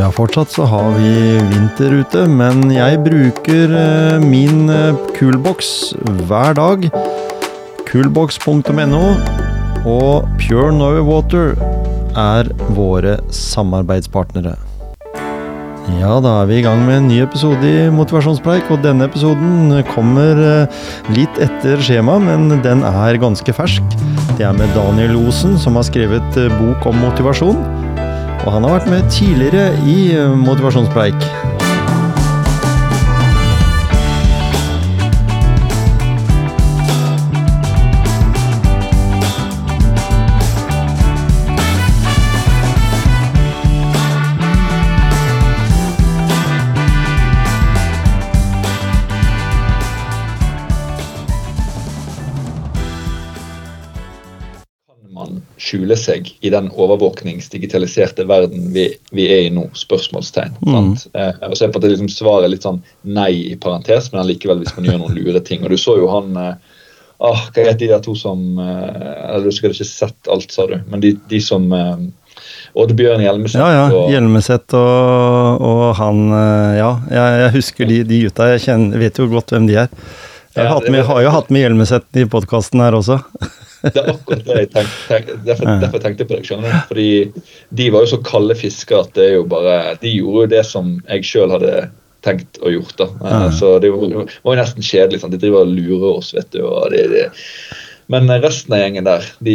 Ja, fortsatt så har vi vinter ute, men jeg bruker eh, min kulboks Coolbox hver dag. Coolbox.no og Pure Norway Water er våre samarbeidspartnere. Ja, da er vi i gang med en ny episode i Motivasjonspreik, og denne episoden kommer eh, litt etter skjema, men den er ganske fersk. Det er med Daniel Osen, som har skrevet eh, bok om motivasjon. Og han har vært med tidligere i eh, Motivasjonspreik. Skjule seg i den overvåkningsdigitaliserte verden vi, vi er i nå? Spørsmålstegn. Mm. Eh, og så er på det liksom svaret litt sånn nei i parentes, men likevel hvis man gjør noen lure ting. Og du så jo han eh, ah, Hva heter de der to som eh, eller Du skulle ikke sett alt, sa du, men de, de som eh, Oddbjørn Hjelmeset Ja, ja. Hjelmeset og, og han eh, Ja, jeg, jeg husker de, de gutta. Jeg kjenner, vet jo godt hvem de er. Jeg har, Ja, det med, har jo hatt med Hjelmeset i podkasten her også. Det er akkurat det jeg tenkte, Tenk, derfor, derfor, tenkte jeg på det. skjønner du? Fordi de var jo så kalde fisker at det er jo bare De gjorde jo det som jeg sjøl hadde tenkt og gjort. da. Eh, Så det var, var jo nesten kjedelig. sant? De driver og lurer oss, vet du. og det, det. Men resten av gjengen der de,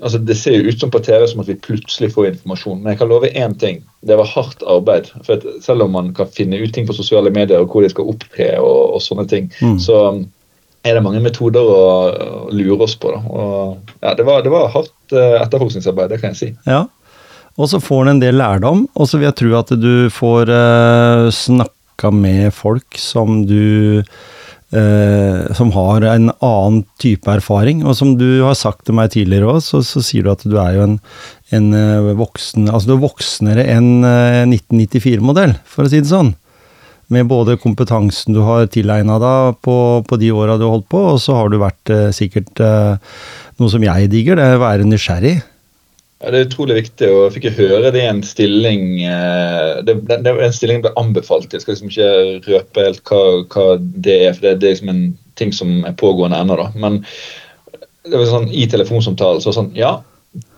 altså Det ser jo ut som på TV som at vi plutselig får informasjon. Men jeg kan love én ting. Det var hardt arbeid. For Selv om man kan finne ut ting på sosiale medier og hvor de skal opptre, og, og sånne ting, Mm. så er det mange metoder å, lure oss på. Og, ja, det, var, det var hardt eh, etterforskningsarbeid, det kan jeg si. Ja. Og så får han en del lærdom, og så vil jeg tro at du får eh, snakka med folk som du eh, Som har en annen type erfaring. Og som du har sagt til meg tidligere òg, så, så sier du at du er jo en, en eh, voksen Altså du er voksnere enn eh, 1994-modell, for å si det sånn. Med både kompetansen du har tilegna deg på, på de åra du har holdt på, og så har du vært eh, sikkert eh, noe som jeg digger, det er å være nysgjerrig. Ja, Det er utrolig viktig, og jeg fikk høre det i en stilling eh, det, det, det, En stilling ble anbefalt. Jeg skal liksom ikke røpe helt hva, hva det er, for det, det er liksom en ting som er pågående ennå. da. Men det var sånn, i telefonsamtalen så sånn Ja,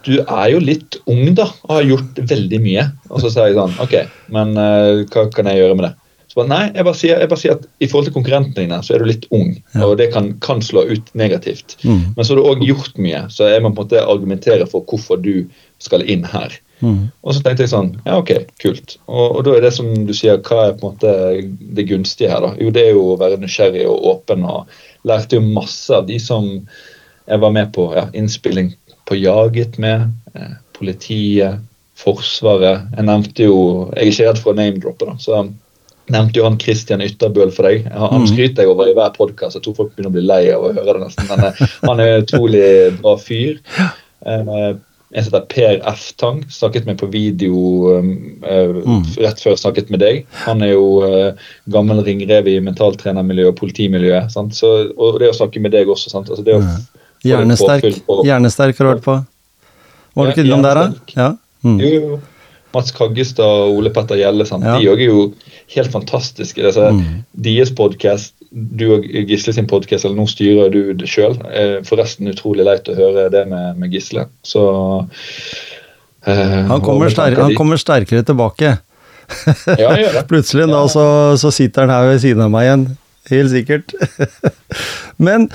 du er jo litt ung, da, og har gjort veldig mye. Og så sa jeg sånn OK, men eh, hva kan jeg gjøre med det? Så bare, Nei, jeg bare, sier, jeg bare sier at i forhold til konkurrentene dine, så er du litt ung. Ja. Og det kan, kan slå ut negativt. Mm. Men så har du òg gjort mye, så jeg må på en måte argumentere for hvorfor du skal inn her. Mm. Og så tenkte jeg sånn, ja ok, kult. Og, og da er det som du sier, hva er på en måte det gunstige her, da? Jo, det er jo å være nysgjerrig og åpen, og lærte jo masse av de som jeg var med på ja, innspilling på Jaget med, eh, politiet, Forsvaret. Jeg nevnte jo Jeg er ikke redd for å name-droppe, da. så nevnte jo han Christian Ytterbøl for deg. Han, Mm. skryter jeg over i hver podkast. Jeg tror folk begynner å bli lei av å høre det nesten. Men eh, han er en utrolig bra fyr. Jeg som heter Per F. Tang, snakket med på video um, eh, Mm. rett før jeg snakket med deg. Han er jo eh, gammel ringrev i mentaltrenermiljøet og politimiljøet. Sant? Så, og det å snakke med deg også. Sant? Altså det å Hjernesterk. Hjernesterk har du hørt på. Var du ikke innom der, da? Ja. Mm. Jo, jo. Mats Kaggestad og Ole Petter Gjelle. Sant? Ja. De òg er jo helt fantastiske. Altså, Mm. Deres podkast, du og Gisle sin podkast, eller nå styrer du det sjøl. Forresten utrolig leit å høre det med, med Gisle. Så eh, Han, kommer og sterk, han kommer sterkere tilbake. Ja, gjør det. Plutselig da, så, så sitter han her ved siden av meg igjen. Helt sikkert. Men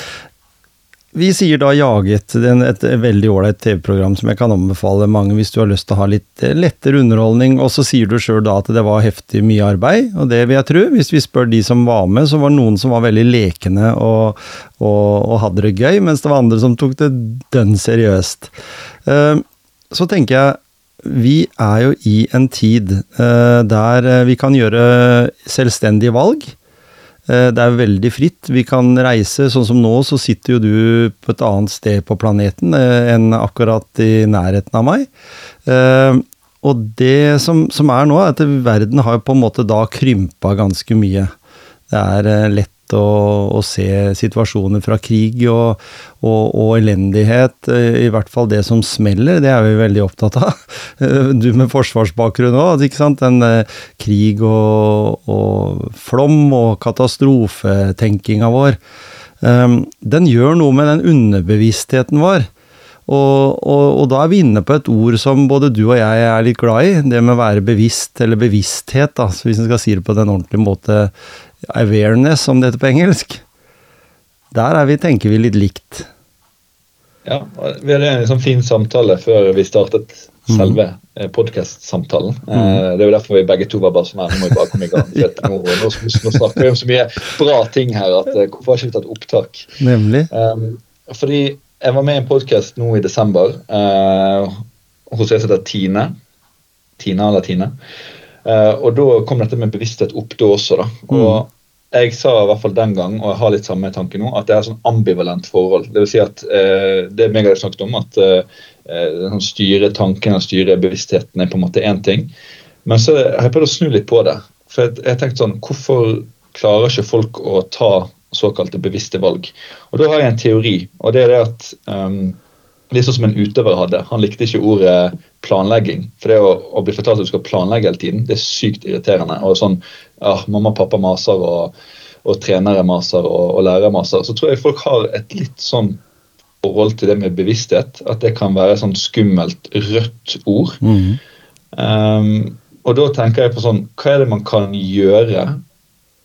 vi sier da Jaget, et veldig ålreit TV-program som jeg kan anbefale mange hvis du har lyst til å ha litt eh, lettere underholdning. Og så sier du sjøl da at det var heftig mye arbeid, og det vil jeg tro. Hvis vi spør de som var med, så var det noen som var veldig lekne og, og, og hadde det gøy, mens det var andre som tok det dønn seriøst. Eh, Så tenker jeg vi er jo i en tid eh, der vi kan gjøre selvstendige valg. Eh, det er veldig fritt. Vi kan reise. Sånn som nå, så sitter jo du på et annet sted på planeten eh, enn akkurat i nærheten av meg. Eh, og det som, som er nå, er at verden har på en måte da krympa ganske mye. Det er lett lett å, se situasjoner fra krig og, og, og, elendighet. I hvert fall det som smeller, det er vi veldig opptatt av. Du med forsvarsbakgrunn òg, ikke sant. Den krig og, og flom og katastrofetenkinga vår. Den gjør noe med den underbevisstheten vår. Og, og, og, da er vi inne på et ord som både du og jeg er litt glad i, det med å være bevisst, eller bevissthet, da, hvis en skal si det på den ordentlige måte, awareness, som det heter på engelsk. Der er vi, tenker vi litt likt. Ja, vi hadde en sånn fin samtale før vi startet selve mm. podkast-samtalen. Mm. Eh, det er jo derfor vi begge to var bare sånn her, nå må vi bare komme i gang. ja. nå, nå, nå, snakker vi om så mye bra ting her at eh, hvorfor har ikke vi tatt opptak? Nemlig. Um, fordi jeg var med i en podkast nå i desember uh, hos en som heter Tine. Tina eller Tine. Uh, og da kom dette med bevissthet opp da også. da. Og mm. jeg sa i hvert fall den gang, og jeg har litt samme tanke nå, at det er et sånn ambivalent forhold. Det vil si at uh, det meg har snakket om, at uh, styre tankene og styre bevisstheten er på en måte én ting. Men så har jeg prøvd å snu litt på det. For jeg, jeg tenkte sånn, Hvorfor klarer ikke folk å ta såkalte bevisste valg. Og Da har jeg en teori, og det er det at um, det er sånn som en utøver hadde. Han likte ikke ordet planlegging. For det å, å, bli fortalt at du skal planlegge hele tiden, det er sykt irriterende. Og sånn, ja, Mamma og pappa maser, og, og trenere maser, og, og lærere maser. Så tror jeg folk har et litt sånn forhold til det med bevissthet. At det kan være sånn skummelt rødt ord. Mm. Um, og da tenker jeg på sånn Hva er det man kan gjøre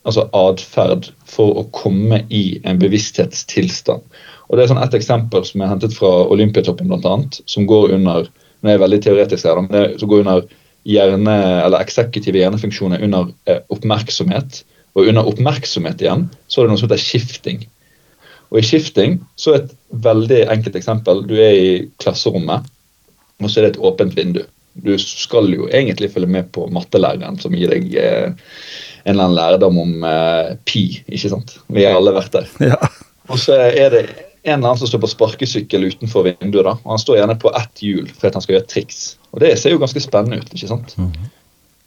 altså atferd for å komme i en bevissthetstilstand. Og det er sånn Et eksempel som er hentet fra Olympiatoppen, blant annet, som går under nå er jeg veldig teoretisk her, men som går under hjerne, eller eksekutive hjernefunksjoner under eh, oppmerksomhet. Og under oppmerksomhet igjen så er det noe som heter skifting. Og i skifting så er et veldig enkelt eksempel. Du er i klasserommet, og så er det et åpent vindu. Du skal jo egentlig følge med på mattelæreren som gir deg eh, en eller annen lærdom om uh, pi. ikke sant? Vi har alle vært der. Ja. Og så er det en eller annen som står på sparkesykkel utenfor vinduet. da, og Han står gjerne på ett hjul for at han skal gjøre triks. Og Det ser jo ganske spennende ut. ikke sant? Mm -hmm.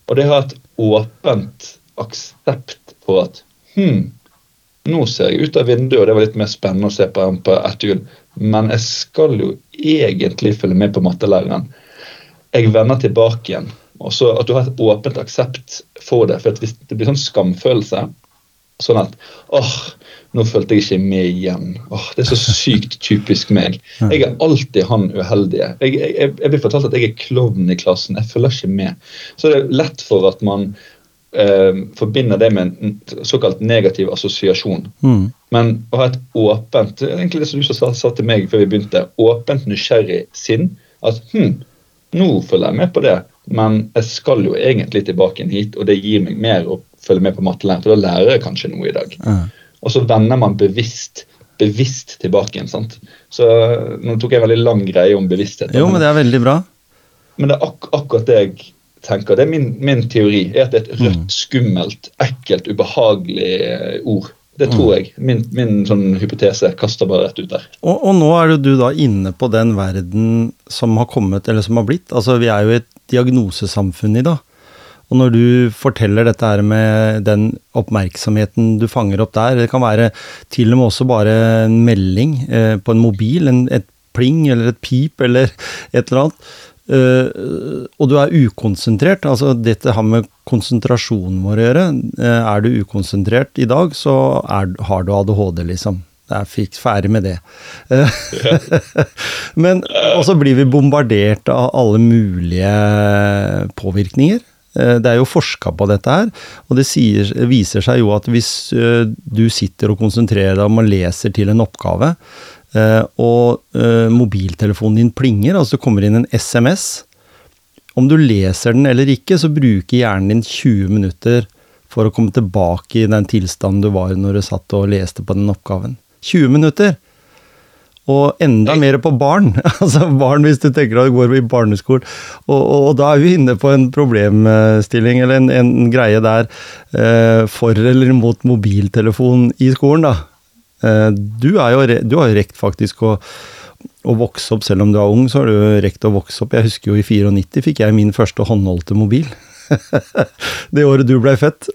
Og det har et åpent aksept på at hm, nå ser jeg ut av vinduet, og det var litt mer spennende å se på enn på ett hjul, men jeg skal jo egentlig følge med på mattelæreren. Jeg vender tilbake igjen og så At du har et åpent aksept for det. For hvis det blir sånn skamfølelse Sånn at åh, nå følte jeg ikke med igjen. Åh, Det er så sykt typisk meg. Jeg er alltid han uheldige. Jeg, jeg, jeg blir fortalt at jeg er klovnen i klassen. Jeg følger ikke med. Så det er lett for at man eh, forbinder det med en såkalt negativ assosiasjon. Mm. Men å ha et åpent det er egentlig det som du sa, sa til meg før vi begynte, åpent, nysgjerrig sinn. At hm, nå følger jeg med på det. Men jeg skal jo egentlig tilbake inn hit, og det gir meg mer å følge med på mattelæring. For da lærer jeg kanskje noe i dag. Mm. Og så vender man bevisst bevisst tilbake igjen. sant? Så Nå tok jeg en veldig lang greie om bevissthet. Jo, men det er veldig bra. Men det er ak akkurat det jeg tenker. Det er min, min, teori. er At det er et rødt, mm. skummelt, ekkelt, ubehagelig ord. Det tror mm. jeg. Min, min sånn hypotese kaster bare rett ut der. Og, og, nå er du da inne på den verden som har kommet, eller som har blitt. Altså, Vi er jo i et diagnosesamfunn i dag. Og når du forteller dette her med den oppmerksomheten du fanger opp der, det kan være til og med også bare en melding eh, på en mobil, en, et pling eller et pip eller et eller annet og du er ukonsentrert. altså Dette har med konsentrasjonen vår å gjøre. Uh, er du ukonsentrert i dag, så er, har du ADHD, liksom. Jeg fikk ferdig med det. Uh, men også blir vi bombardert av alle mulige påvirkninger. Det er jo forska på dette her, og det sier, viser seg jo at hvis du sitter og konsentrerer deg om og leser til en oppgave, og uh, mobiltelefonen din plinger, altså det kommer inn en SMS. Om du leser den eller ikke, så bruker hjernen din 20 minutter for å komme tilbake i den tilstanden du var når du satt og leste på den oppgaven. 20 minutter! Og enda mer på barn. altså barn hvis du tenker at du går i barneskolen. Og, og, og, da er vi inne på en problemstilling, eller en, en greie der, uh, for eller mot mobiltelefon i skolen, da. Eh, du, jo, du har jo rekt faktisk å, å, vokse opp, selv om du er ung, så har du rekt å vokse opp. Jeg husker jo i 94 fikk jeg min første håndholdte mobil. det året du blei født.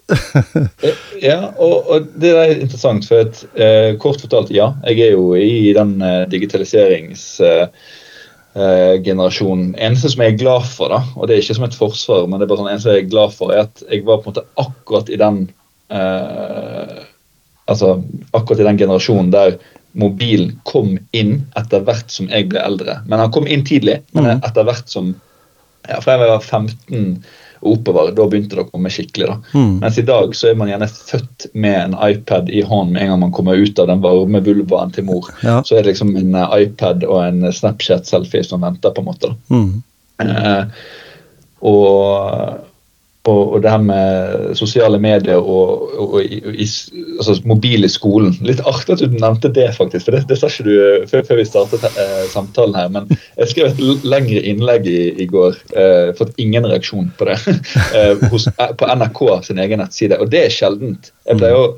ja, og, og, det er interessant, for at, eh, kort fortalt, ja. Jeg er jo i den eh, digitaliseringsgenerasjonen. Eh, eneste som jeg er glad for, da, og det er ikke som et forsvar, men det er bare sånn eneste jeg er glad for, er at jeg var på en måte akkurat i den eh, altså akkurat i den generasjonen der mobilen kom inn etter hvert som jeg ble eldre. Men han kom inn tidlig, men mm. etter hvert som ja, Fra jeg var 15 og oppover, da begynte det å komme skikkelig. da. Mm. Mens i dag så er man gjerne født med en iPad i hånden med en gang man kommer ut av den varme vulvaen til mor. Ja. Så er det liksom en eh, iPad og en Snapchat-selfie som venter, på en måte. da. Mm. Eh, og og, og, det her med sosiale medier og, og, og i, altså mobil i skolen. Litt artig at du nevnte det, faktisk, for det, det sa ikke du eh, før, før vi startet eh, samtalen her. Men jeg skrev et lengre innlegg i, i går. Eh, fått ingen reaksjon på det eh, hos, eh, på NRK sin egen nettside, og det er sjeldent. Jeg pleier å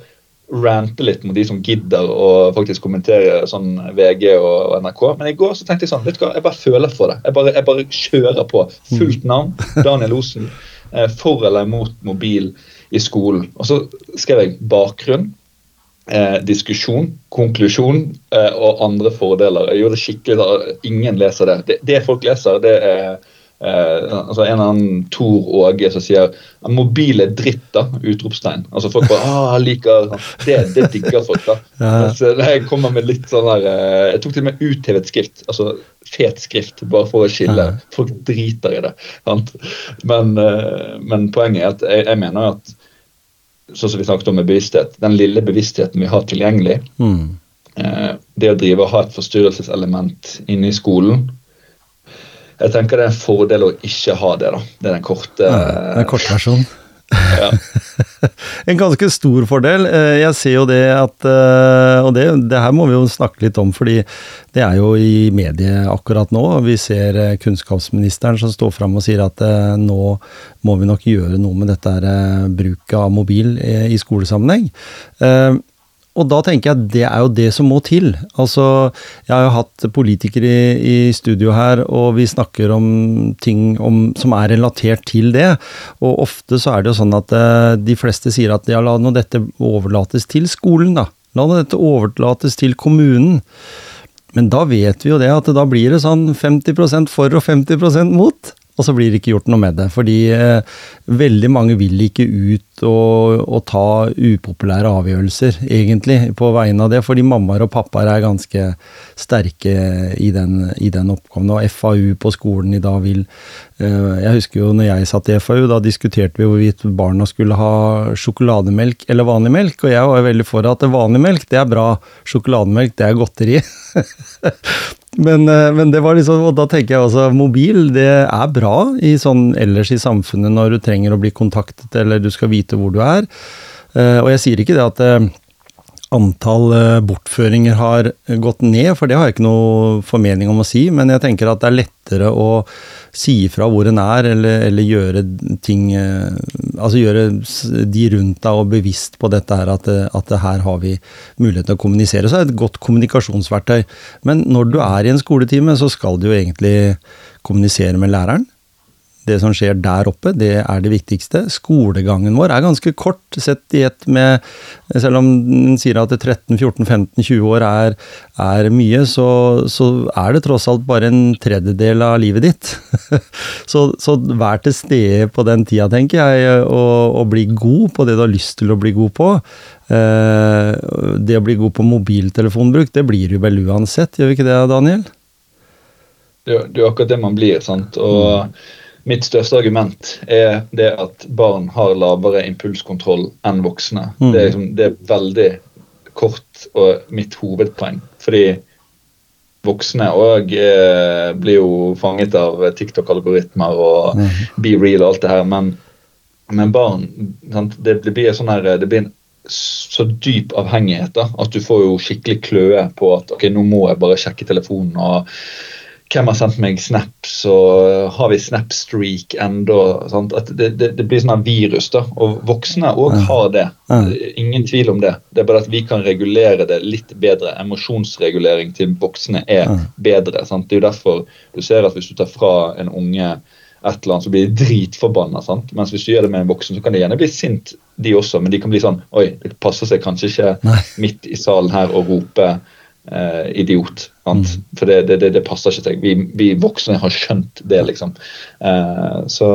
rante litt mot de som gidder å faktisk kommentere sånn VG og NRK. Men i går så tenkte jeg sånn, vet du hva, jeg bare føler for det. Jeg bare, jeg bare kjører på. Fullt navn. Daniel Osen. Eh, for eller imot mobil i skolen. Og så skrev jeg bakgrunn, eh, diskusjon, konklusjon eh, og andre fordeler. Jeg gjorde det skikkelig, da. Ingen leser det. det. Det folk leser, det er Eh, altså En eller annen Tor Åge som sier 'mobil er dritt', da, utropstegn. Altså Folk bare ah, liker Det, det digger folk, da. Ja. Så jeg kommer med litt sånn der eh, Jeg tok til og med uthevet skrift. altså Fet skrift, bare for å skille. Ja. Folk driter i det. Men, eh, men poenget er at jeg, jeg mener at sånn som vi snakket om med bevissthet, den lille bevisstheten vi har tilgjengelig, mm. eh, det å drive og ha et forstyrrelseselement inne i skolen, jeg tenker det er en fordel å ikke ha det. da. Det er den korte ja, Den korte versjonen. Ja. en ganske stor fordel. Eh, jeg ser jo det at eh, Og det, det, her må vi jo snakke litt om, fordi det er jo i mediet akkurat nå. Vi ser eh, kunnskapsministeren som står fram og sier at nå må vi nok gjøre noe med dette her bruket av mobil i skolesammenheng. Og da tenker jeg at det er jo det som må til. Altså, jeg har jo hatt politikere i, i studio her, og vi snakker om ting om, som er relatert til det. Og ofte så er det jo sånn at eh, de fleste sier at ja, la nå dette overlates til skolen, da. La nå dette overlates til kommunen. Men da vet vi jo det, at da blir det sånn 50% for og 50% mot og så blir det ikke gjort noe med det. Fordi eh, veldig mange vil ikke ut og, og, ta upopulære avgjørelser, egentlig, på vegne av det. Fordi mammaer og pappaer er ganske sterke i den, i den oppgaven. Og FAU på skolen i dag vil eh, Jeg husker jo når jeg satt i FAU, da diskuterte vi hvorvidt barna skulle ha sjokolademelk eller vanlig melk. Og jeg var veldig for at vanlig melk, det er bra. Sjokolademelk, det er godteri. Men, eh, men, det var liksom, og da tenker jeg også mobil, det er bra i sånn ellers i samfunnet når du trenger å bli kontaktet eller du skal vite hvor du er. Eh, og jeg sier ikke det at eh, antall bortføringer har gått ned, for det har jeg ikke noe formening om å si, men jeg tenker at det er lettere å si ifra hvor en er, eller, eller, gjøre ting eh, Altså gjøre de rundt deg og bevisst på dette her, at, at her har vi mulighet til å kommunisere. Så er det et godt kommunikasjonsverktøy. Men når du er i en skoletime, så skal du jo egentlig kommunisere med læreren. Det som skjer der oppe, det er det viktigste. Skolegangen vår er ganske kort, sett i ett med Selv om den sier at 13-14-15-20 år er, er mye, så, så, er det tross alt bare en tredjedel av livet ditt. så, så vær til stede på den tida, tenker jeg, og, og, bli god på det du har lyst til å bli god på. Eh, det å bli god på mobiltelefonbruk, det blir du vel uansett, gjør vi ikke det, Daniel? Det, det er akkurat det man blir, sant. Og mm Mitt største argument er det at barn har lavere impulskontroll enn voksne. Mm. Det, er liksom, det, er veldig kort og mitt hovedpoeng. Fordi voksne òg eh, blir jo fanget av TikTok-algoritmer og mm. Be Real og alt det her. Men, men barn sant? Det, blir sånn her, det blir en så dyp avhengighet da, at du får jo skikkelig kløe på at ok, nå må jeg bare sjekke telefonen. og hvem har sendt meg snaps, og har vi snapstreak enda? Det, det, det, blir sånn virus, da. Og voksne òg har det. Ingen tvil om det. Det er bare at vi kan regulere det litt bedre. Emosjonsregulering til voksne er bedre. Sant? Det er jo derfor du ser at hvis du tar fra en unge et eller annet, så blir de dritforbanna. Mens hvis du gjør det med en voksen, så kan de gjerne bli sint, de også. Men de kan bli sånn Oi, det passer seg kanskje ikke Nei. midt i salen her å rope eh, idiot. Sant? Mm. For det, det, det, passer ikke til. Vi, vi voksne har skjønt det, liksom. Eh, så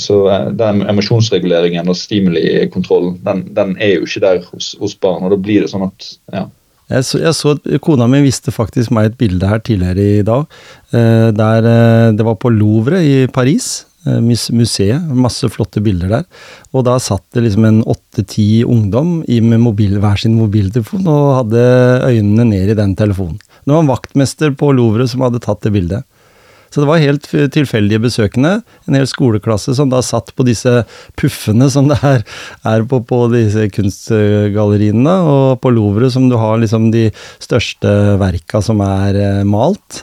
så eh, den emosjonsreguleringen og stimulikontrollen, den, den er jo ikke der hos, hos barn. Og da blir det sånn at ja. Jeg så, jeg så Kona mi viste faktisk meg et bilde her tidligere i dag. Eh, der eh, Det var på Louvre i Paris. Eh, mus- Museet. Masse flotte bilder der. Og da satt det liksom en åtte-ti ungdom med mobil, hver sin mobiltelefon og hadde øynene ned i den telefonen. Det var en vaktmester på Louvre som hadde tatt det bildet. Så det var helt tilfeldige besøkende. En hel skoleklasse som da satt på disse puffene som det er, er på, på disse kunstgalleriene, og på Louvre som du har liksom de største verka som er eh, malt.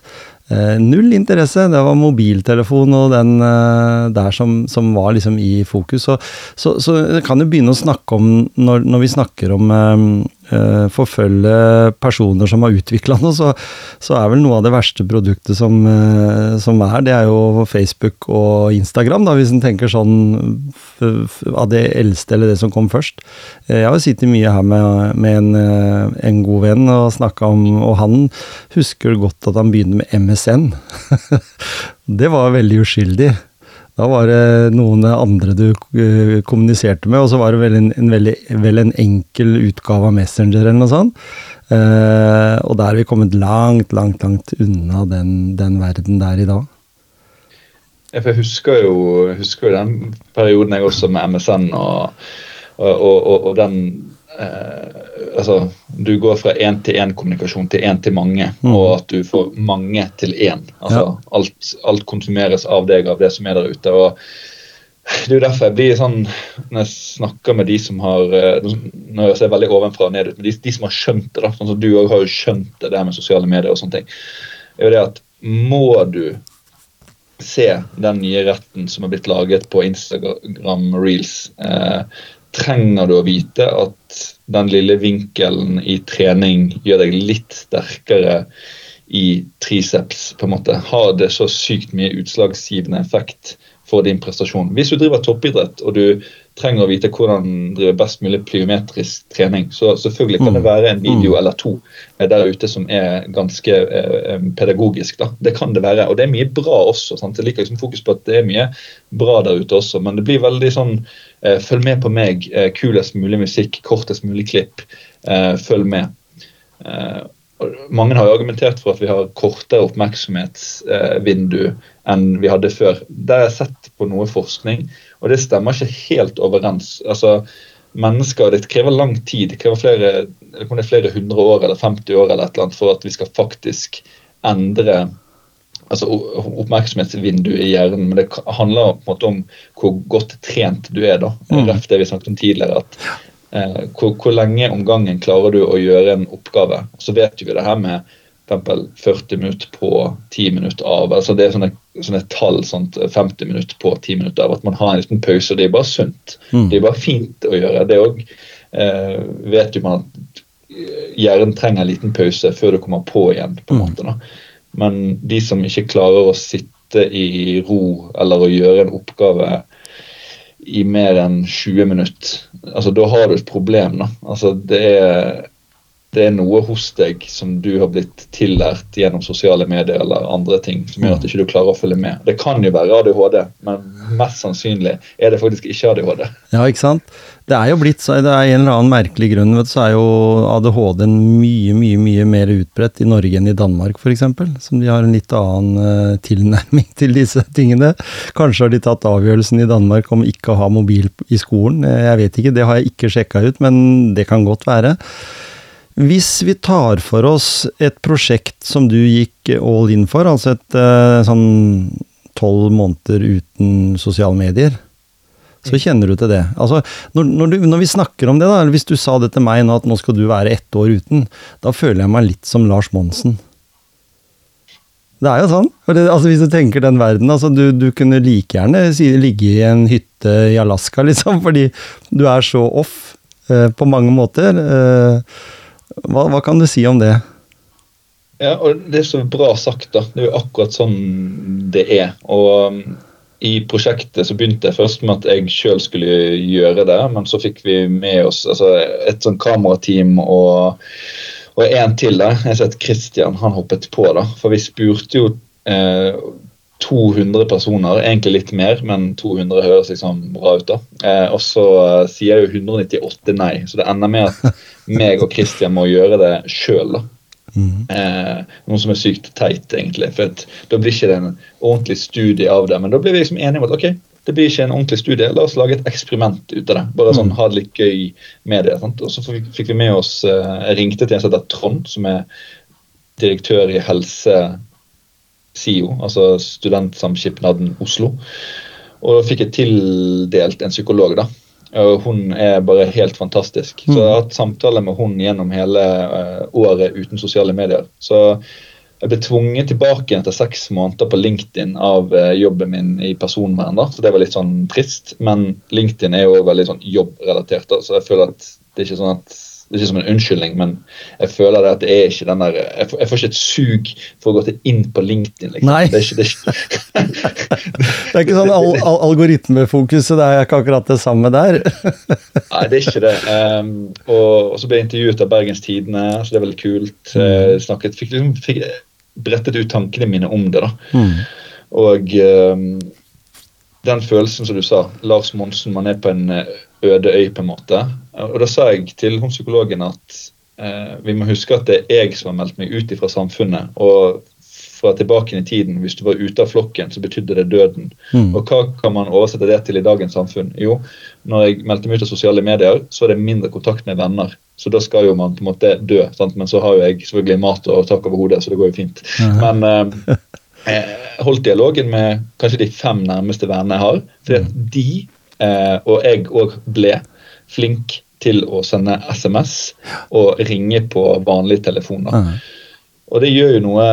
Eh, null interesse. Det var mobiltelefon og den eh, der som, som var liksom i fokus. Så, så, så kan jo begynne å snakke om, når, når vi snakker om eh, forfølge personer som har utvikla noe, så, så er vel noe av det verste produktet som, eh, som er, det er jo Facebook og Instagram, da, hvis en tenker sånn av det eldste eller det som kom først. Eh, Jeg har jo sittet mye her med, med en, eh, en god venn og snakka om Og han husker godt at han begynte med MSN. det var veldig uskyldig. Da var det noen andre du eh, kommuniserte med, og så var det vel en, en, veldig, vel en enkel utgave av Messenger eller noe sånt. Eh, og da er vi kommet langt, langt, langt unna den, den verden der i dag. Jeg husker jo, husker jo den perioden jeg også med MSN og, og, og, og den eh, Altså, du går fra én-til-én-kommunikasjon til én til mange, Mm. og at du får mange til én. Altså, Ja. alt, alt konsumeres av deg, av det som er der ute. og det er jo derfor jeg blir sånn Når jeg snakker med de som har Når jeg ser veldig ovenfra og ned ut, men de, de som har skjønt det, da, sånn som du òg har jo skjønt det der med sosiale medier og sånne ting, er jo det at må du se den nye retten som er blitt laget på Instagram Reels, eh, trenger du å vite at den lille vinkelen i trening gjør deg litt sterkere i triceps, på en måte. Har det så sykt mye utslagsgivende effekt for din prestasjon? Hvis du driver toppidrett og du trenger å vite hvordan drive best mulig plyometrisk trening, så selvfølgelig kan det Mm. være en video Mm. eller to eh, der ute som er ganske eh, pedagogisk. da. Det kan det være, og det er mye bra også. sant? Jeg liker liksom fokus på at det er mye bra der ute også, men det blir veldig sånn eh, Følg med på meg, eh, kulest mulig musikk, kortest mulig klipp. Eh, følg med. Eh, mange har jo argumentert for at vi har kortere oppmerksomhetsvindu enn vi hadde før. Der har jeg sett på noe forskning, og det stemmer ikke helt overens. Altså, mennesker, Det krever lang tid. Det krever flere, det flere hundre år eller 50 år eller et eller annet for at vi skal faktisk endre altså oppmerksomhetsvindu i hjernen. Men det handler på en måte om hvor godt trent du er. da. Mm. Det vi snakket om tidligere. at eh, hvor, hvor lenge om gangen klarer du å gjøre en oppgave? Så vet vi det her med eksempel 40 minutter på 10 minutter av. altså Det er sånne, sånne tall. sånt 50 minutter på 10 minutter av. At man har en liten pause. og Det er bare sunt. Mm. Det er bare fint å gjøre. Det òg eh, vet jo man at hjernen trenger en liten pause før du kommer på igjen. på en Mm. måte da. Men de som ikke klarer å sitte i ro eller å gjøre en oppgave i mer enn 20 minutter, altså da har du et problem. da. Altså det er, det er noe hos deg som du har blitt tillært gjennom sosiale medier eller andre ting som gjør at du ikke klarer å følge med. Det kan jo være ADHD, men mest sannsynlig er det faktisk ikke ADHD. Ja, ikke sant? Det er jo blitt så, det er en eller annen merkelig grunn, vet du, så er jo ADHD mye, mye mye mer utbredt i Norge enn i Danmark, f.eks. Som de har en litt annen eh, tilnærming til disse tingene. Kanskje har de tatt avgjørelsen i Danmark om ikke å ha mobil i skolen. Jeg vet ikke, det har jeg ikke sjekka ut, men det kan godt være. Hvis vi tar for oss et prosjekt som du gikk all in for, altså et eh, sånn tolv måneder uten sosiale medier, så kjenner du til det. Altså, når, når, du, når vi snakker om det, da, eller hvis du sa det til meg nå at nå skal du være ett år uten, da føler jeg meg litt som Lars Monsen. Det er jo sånn. Det, altså, hvis du tenker den verden, altså, du, du kunne like gjerne ligge i en hytte i Alaska, liksom, fordi du er så off eh, på mange måter. Eh, hva, hva kan du si om det? Ja, og Det er så bra sagt. da. Det er jo akkurat sånn det er. Og um, i prosjektet så begynte jeg først med at jeg sjøl skulle gjøre det, men så fikk vi med oss altså, et sånn kamerateam og, og en til. da, Jeg har sett Christian, han hoppet på, da. For vi spurte jo eh, 200 personer, egentlig litt mer, men 200 høres liksom bra ut. da. Eh, og så eh, sier jo 198 nei, så det ender med at meg og Christian må gjøre det sjøl. Mm. Eh, noe som er sykt teit, egentlig. For da blir ikke det en ordentlig studie av det. Men da blir vi liksom enige om at ok, det blir ikke en ordentlig studie, la oss lage et eksperiment ut av det. Bare sånn, mm. ha det litt gøy med det. Sant? Og så fikk vi med oss eh, Jeg ringte til en som heter Trond, som er direktør i Helse SIO, altså Studentsamskipnaden Oslo. Og fikk jeg tildelt en psykolog, da hun er bare helt fantastisk. Så jeg har hatt samtaler med hun gjennom hele uh, året uten sosiale medier. Så jeg ble tvunget tilbake etter seks måneder på LinkedIn av uh, jobben min i personvern. da, Så det var litt sånn trist. Men LinkedIn er jo veldig sånn jobbrelatert, da, så jeg føler at det er ikke sånn at ikke som en unnskyldning, men jeg føler det at det er ikke den der Jeg får, jeg får ikke et sug for å gå til inn på LinkedIn. liksom. Nei. Det er ikke, det er ikke, det er ikke sånn al al algoritmefokuset, det er ikke akkurat det samme der. Nei, det er ikke det. Um, og, og, så ble jeg intervjuet av Bergens Tidende, så det er veldig kult. Uh, snakket, fikk, liksom, fikk brettet ut tankene mine om det. da. Mm. Og um, den følelsen som du sa, Lars Monsen, man er på en eh, øde øy, på en måte. Og da sa jeg til hun psykologen at eh, vi må huske at det er jeg som har meldt meg ut fra samfunnet. og fra tilbake i tiden, Hvis du var ute av flokken, så betydde det døden. Mm. Og Hva kan man oversette det til i dagens samfunn? Jo, når jeg meldte meg ut av sosiale medier, så er det mindre kontakt med venner. Så da skal jo man på en måte dø. Sant? Men så har jo jeg selvfølgelig mat og tak over hodet, så det går jo fint. Aha. Men eh, jeg holdt dialogen med kanskje de fem nærmeste vennene jeg har. fordi at mm. de, eh, og jeg òg, ble flink til å sende SMS og ringe på vanlige telefoner. Og det gjør jo noe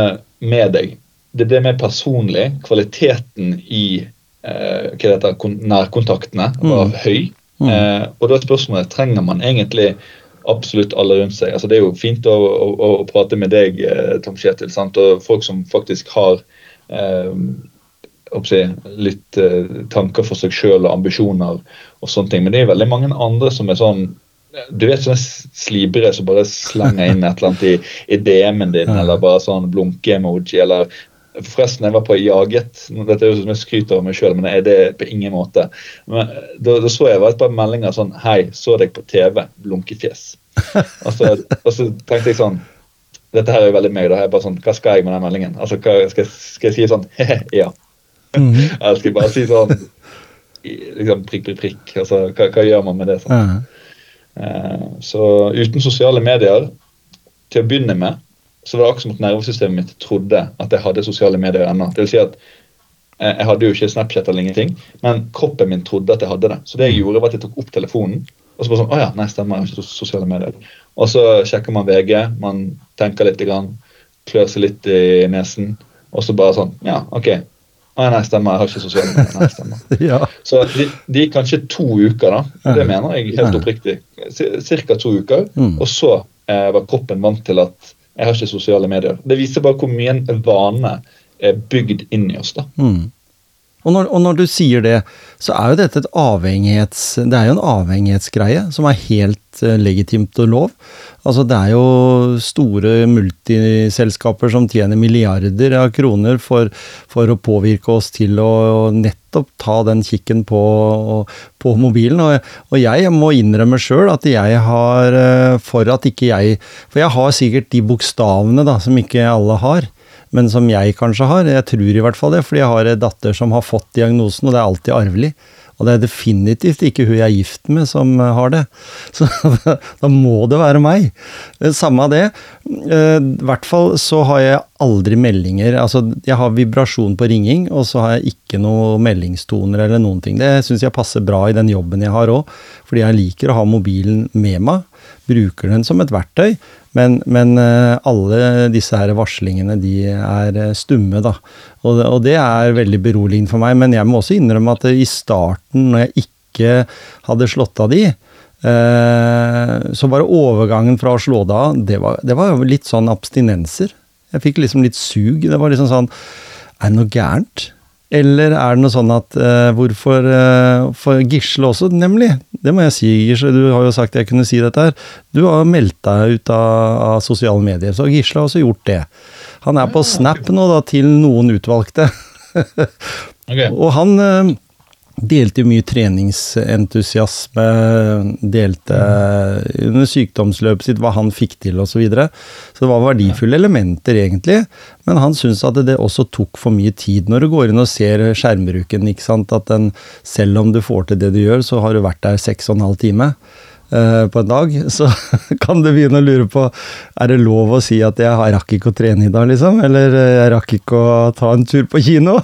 med deg. Det det mer personlig. Kvaliteten i eh, heter, nærkontaktene var mm. høy. Mm. Eh, og da er spørsmålet trenger man egentlig absolutt alle rundt seg. Altså, det er jo fint å, å, å prate med deg, eh, Tom Kjetil, sant? og folk som faktisk har eh, litt eh, tanker for seg sjøl og ambisjoner og sånne ting. Men det er veldig mange andre som er sånn du vet sånne slibere som bare slenger inn et eller annet i, i DM-en din, eller bare sånn blunke-emoji, eller Forresten, jeg var på Jaget. Dette er jo som jeg skryter av meg sjøl, men er det på ingen måte. Men, da, da, så jeg var et par meldinger sånn Hei, så deg på TV. Blunkefjes. Og så, og så tenkte jeg sånn dette her er jo veldig meg. da, jeg bare sånn, Hva skal jeg med den meldingen? Altså, hva, skal, skal, jeg si sånn ja? Mm -hmm. Jeg skulle bare si sånn liksom prikk, prikk, prikk? Altså, hva, hva gjør man med det? sånn? -huh. uh, så uten sosiale medier, til å begynne med, så var det akkurat som at nervesystemet mitt trodde at jeg hadde sosiale medier ennå. Det vil si at eh, jeg hadde jo ikke Snapchat eller ingenting, men kroppen min trodde at jeg hadde det. Så det jeg gjorde, var at jeg tok opp telefonen og så bare sånn Å ja, nei, stemmer, jeg har ikke sosiale medier. Og så sjekker man VG, man tenker litt, klør seg litt i nesen, og så bare sånn Ja, OK. Å nei, stemmer, jeg har ikke sosiale medier. Nei, stemmer. ja. Så de, de gikk kanskje to uker, da. Det mener jeg helt oppriktig. Cirka to uker. Mm. Og så eh, var kroppen vant til at jeg har ikke sosiale medier. Det viser bare hvor mye en vane er bygd inn i oss. da. Mm. Og når, og når, du sier det, så er jo dette et avhengighets... Det er jo en avhengighetsgreie som er helt uh, legitimt og lov. Altså det er jo store multiselskaper som tjener milliarder av kroner for, for å påvirke oss til å, nettopp ta den kikken på, på mobilen. Og, og, jeg må innrømme sjøl at jeg har uh, For at ikke jeg For jeg har sikkert de bokstavene da, som ikke alle har men som jeg kanskje har. Jeg tror i hvert fall det, fordi jeg har en datter som har fått diagnosen, og det er alltid arvelig. Og det er definitivt ikke hun jeg er gift med som eh, har det. Så da må det være meg. Eh, samme av det. Eh, I hvert fall så har jeg aldri meldinger. Altså, jeg har vibrasjon på ringing, og så har jeg ikke noen meldingstoner eller noen ting. Det syns jeg passer bra i den jobben jeg har òg, fordi jeg liker å ha mobilen med meg. Bruker den som et verktøy, men, men, eh, alle disse her varslingene de er eh, stumme, da. Og, og, det er veldig beroligende for meg. Men jeg må også innrømme at i starten, når jeg ikke hadde slått av de, eh, så bare overgangen fra å slå det av, det var, det var litt sånn abstinenser. Jeg fikk liksom litt sug. Det var liksom sånn Er det noe gærent? Eller er det noe sånn at uh, hvorfor uh, For Gisle også, nemlig. Det må jeg si, Gisle. Du har jo sagt jeg kunne si dette her. Du har meldt deg ut av, av sosiale medier, så Gisle har også gjort det. Han er på Snap nå, da, til noen utvalgte. okay. Og han uh, delte jo mye treningsentusiasme, delte under sykdomsløpet sitt hva han fikk til osv. Så, videre. så det var verdifulle elementer, egentlig. Men han syntes at det også tok for mye tid. Når du går inn og ser skjermbruken, at den, selv om du får til det du gjør, så har du vært der seks og en halv time eh, på en dag, så kan du begynne å lure på er det lov å si at jeg rakk ikke å trene i dag, liksom? Eller eh, jeg rakk ikke å ta en tur på kino?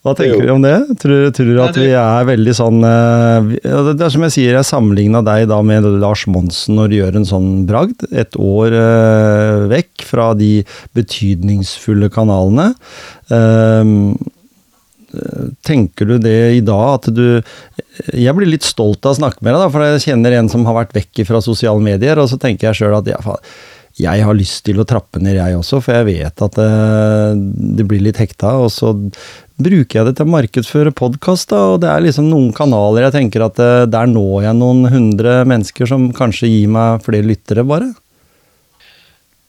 Hva tenker du om det? Tror, tror du at vi er veldig sånn eh, Det er som jeg sier, jeg sammenligna deg da med Lars Monsen når du gjør en sånn bragd. Et år eh, vekk fra de betydningsfulle kanalene. Ehm, tenker du det i dag at du Jeg blir litt stolt av å snakke med deg, da, for jeg kjenner en som har vært vekk fra sosiale medier, og så tenker jeg sjøl at ja, faen jeg har lyst til å trappe ned, jeg også, for jeg vet at det, det blir litt hekta. Og så bruker jeg det til å markedsføre podkast, og det er liksom noen kanaler jeg tenker at det, der når jeg noen hundre mennesker som kanskje gir meg flere lyttere, bare.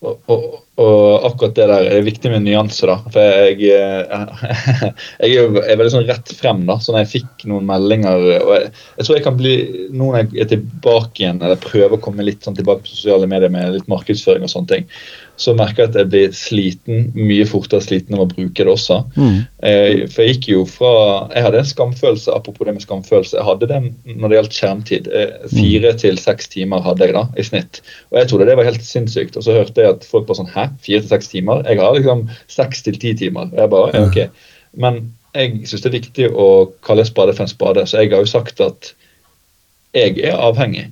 Og, og, og, akkurat det der er viktig med nyanse, da. For jeg, jeg, jeg er er veldig sånn rett frem, da. Så når jeg fikk noen meldinger og jeg, jeg tror jeg kan bli nå når jeg er tilbake igjen, eller prøver å komme litt sånn tilbake på sosiale medier med litt markedsføring og sånne ting så merker jeg at jeg blir sliten, mye fortere sliten av å bruke det også. Mm. Eh, for jeg gikk jo fra Jeg hadde en skamfølelse, apropos det med skamfølelse. Jeg hadde den når det gjaldt skjermtid. Eh, fire mm. til seks timer hadde jeg da, i snitt. Og jeg trodde det var helt sinnssykt. Og så hørte jeg at folk bare sånn Hæ, fire til seks timer? Jeg har liksom seks til ti timer. Og jeg bare, ok. Men jeg syns det er viktig å kalle en spade for en spade, så jeg har jo sagt at jeg er avhengig.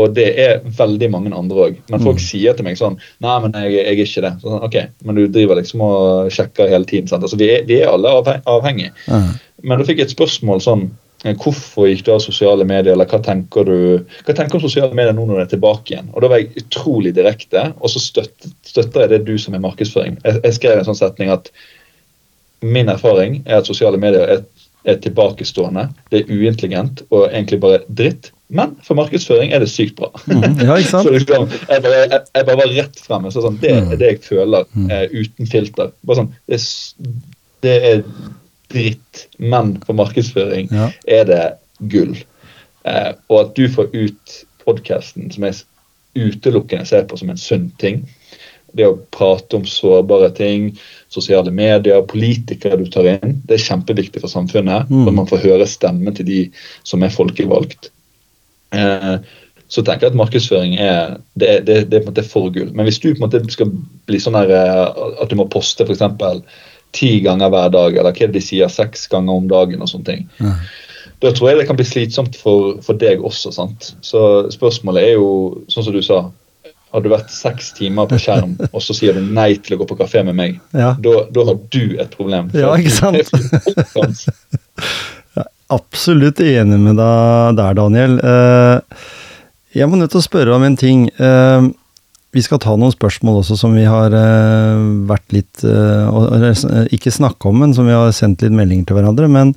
Og det er veldig mange andre òg. Men folk mm. sier til meg sånn Nei, men jeg, jeg er ikke det. Sånn, ok, Men du driver liksom og sjekker hele tiden. sant? Altså, Vi er, vi er alle avhengige. Mm. Men du fikk et spørsmål sånn eh, Hvorfor gikk du av sosiale medier, eller hva tenker du Hva tenker om sosiale medier nå når du er tilbake igjen? Og Da var jeg utrolig direkte, og så støtter, støtter jeg det du som er markedsføring. Jeg, jeg skrev en sånn setning at min erfaring er at sosiale medier er, er tilbakestående, det er uintelligent og egentlig bare dritt. Men for markedsføring er det sykt bra. Mm, ja, ikke sant? så liksom, jeg, bare, jeg, jeg bare var rett fremme. Så sånn, det er mm. det jeg føler, mm. uh, uten filter. Bare sånn, det, det, er dritt, men for markedsføring ja. er det gull. Eh, og at du får ut podkasten som jeg utelukkende ser på som en sunn ting. Det å prate om sårbare ting, sosiale medier, politikere du tar inn, det er kjempeviktig for samfunnet. Mm. At man får høre stemmen til de som er folkevalgt. Eh, så tenker jeg at markedsføring er det, det, det er på en måte for gull. Men hvis du på en måte skal bli sånn her, eh, at du må poste f.eks. ti ganger hver dag, eller hva er de sier, seks ganger om dagen og sånne ting, ja. da tror jeg det kan bli slitsomt for, for deg også. sant? Så spørsmålet er jo, sånn som du sa, har du vært seks timer på skjerm, og så sier du nei til å gå på kafé med meg, ja. da, da, har du et problem. Ja, ikke sant? absolutt enig med deg der, Daniel. Eh, jeg må nødt til å spørre om en ting. Eh, vi skal ta noen spørsmål også som vi har eh, vært litt Ikke snakke om, men som vi har sendt litt meldinger til hverandre. Men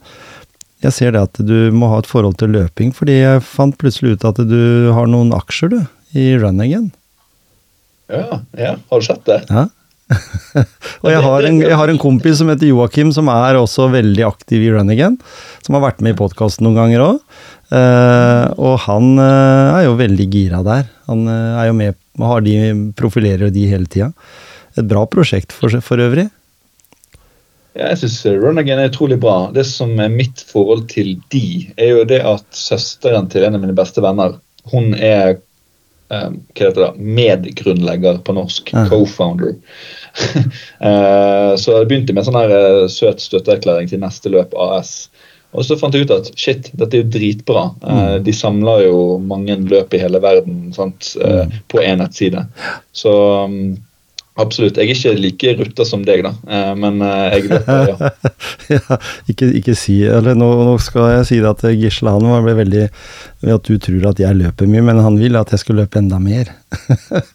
jeg ser det at du må ha et forhold til løping, fordi jeg fant plutselig ut at du har noen aksjer, du, i Run Again. Ja, ja. Har du sett det? Ja. Og jeg har, en, jeg har, en, kompis som heter Joakim, som er også veldig aktiv i Run Again. Som har vært med i podkasten noen ganger òg. Uh, eh, og han uh, er jo veldig gira der. Han uh, er jo med har de, profilerer de hele tida. Et bra prosjekt for, for øvrig. Ja, jeg syns Run Again er utrolig bra. Det som er mitt forhold til de, er jo det at søsteren til en av mine beste venner, hun er um, hva heter det, medgrunnlegger på norsk. Ja. Co-founder. uh, så jeg begynte med en sånn her uh, søt støtteerklæring til neste løp AS. Og så fant jeg ut at shit, dette er jo dritbra. Uh, de samler jo mange løp i hele verden sant, mm. på én nettside. Så um, Absolutt. Jeg er ikke like rutta som deg, da. Eh, men jeg jeg løper, ja. ja ikke, ikke, si Eller nå, nå, skal jeg si det at Gisle han var veldig ved at du tror at jeg løper mye, men han vil at jeg skal løpe enda mer.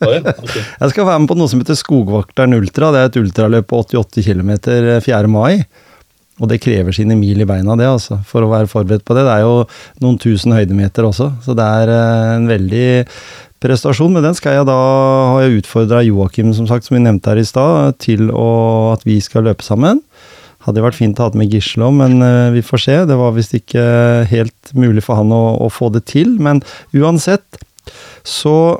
oh, ja. okay. Jeg skal være med på noe som heter Skogvakteren ultra. Det er et ultraløp på 88 km 4. mai. Og det krever sine mil i beina, det, altså, for å være forberedt på det. Det er jo noen tusen høydemeter også, så det er eh, en veldig prestasjon. Men den skal jeg da har jeg utfordra Joakim, som sagt, som vi nevnte her i stad, til å, at vi skal løpe sammen. Hadde vært fint å ha med Gisle òg, men uh, vi får se. Det var visst ikke helt mulig for han å, å, få det til. Men uansett så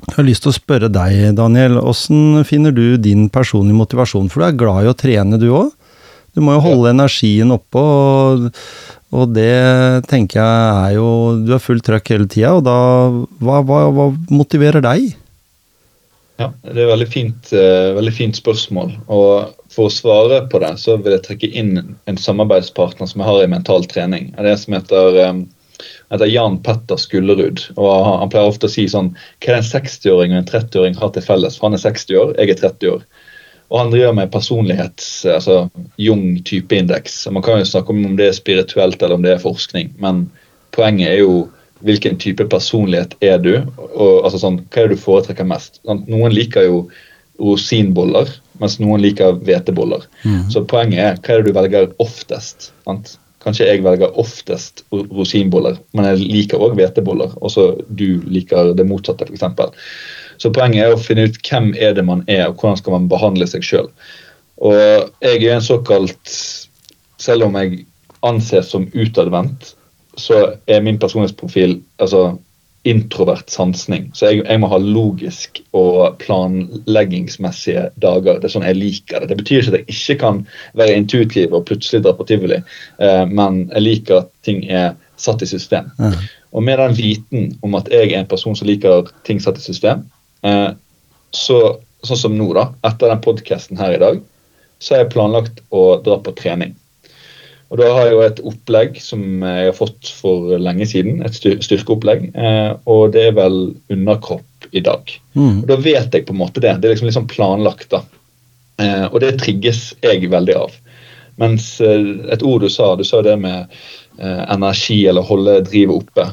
jeg har lyst til å spørre deg, Daniel. Hvordan finner du din personlige motivasjon? For du er glad i å trene, du òg? Du må jo holde ja. energien oppe, og, og, det tenker jeg er jo Du har fullt trøkk hele tida, og da hva, hva, hva, motiverer deg? Ja, det er et veldig fint, uh, veldig fint spørsmål. Og for å svare på det, så vil jeg trekke inn en samarbeidspartner som jeg har i mental trening. Det er som heter um, heter Jan Petter Skullerud. og Han pleier ofte å si sånn Hva er en 60-åring og en 30-åring har til felles? For han er 60 år, jeg er 30 år. Og han driver med personlighets, altså Jung typeindeks. Man kan jo snakke om om det er spirituelt eller om det er forskning, men poenget er jo hvilken type personlighet er du, og altså sånn, hva er det du foretrekker mest. Noen liker jo rosinboller, mens noen liker hveteboller. Mm. Så poenget er hva er det du velger oftest. Sant? Kanskje jeg velger oftest rosinboller, men jeg liker òg hveteboller. Og så du liker det motsatte, f.eks. Så poenget er å finne ut hvem er det man er, og hvordan skal man behandle seg sjøl. Og jeg er en såkalt Selv om jeg anses som utadvendt, så er min personlighetsprofil altså, introvert sansning. Så jeg, jeg, må ha logisk og planleggingsmessige dager. Det er sånn jeg liker det. Det betyr ikke at jeg ikke kan være intuitiv og plutselig dra på tivoli, eh, men jeg liker at ting er satt i system. Ja. Og med den viten om at jeg er en person som liker ting satt i system, så, sånn som nå, da, etter den podkasten her i dag, så har jeg planlagt å dra på trening. Og Da har jeg jo et opplegg som jeg har fått for lenge siden. Et styrkeopplegg. Eh, og det er vel underkropp i dag. Mm. Og Da vet jeg på en måte det. Det er liksom litt sånn planlagt. da. Eh, og det trigges jeg veldig av. Mens et ord du sa, du sa det med energi eller holde drivet oppe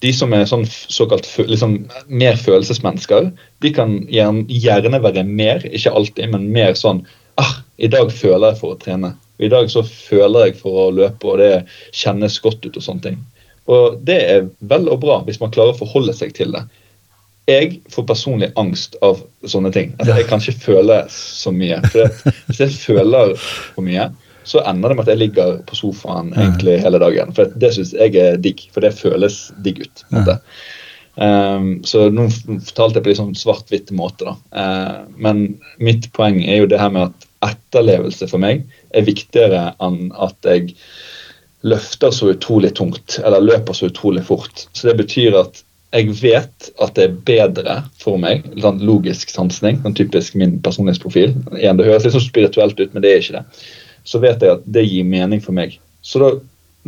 de som er sånn såkalt liksom, mer følelsesmennesker, de kan gjerne være mer, ikke alltid, men mer sånn ah, I dag føler jeg for å trene. I dag så føler jeg for å løpe, og det kjennes godt ut og sånne ting. Og det er vel og bra hvis man klarer å forholde seg til det. Jeg får personlig angst av sånne ting. Altså, jeg kan ikke føle så mye. For hvis jeg føler for mye, så ender det med at jeg ligger på sofaen egentlig hele dagen. For det syns jeg er digg, for det føles digg ut. Um, så nå fortalte jeg på litt sånn svart-hvitt måte. da. Uh, men mitt poeng er jo det her med at etterlevelse for meg er viktigere enn at jeg løfter så utrolig tungt eller løper så utrolig fort. Så det betyr at jeg vet at det er bedre for meg, sånn logisk sansning, sånn typisk min personlighetsprofil. Igjen, det høres litt så spirituelt ut, men det er ikke det så vet jeg at det gir mening for meg. Så da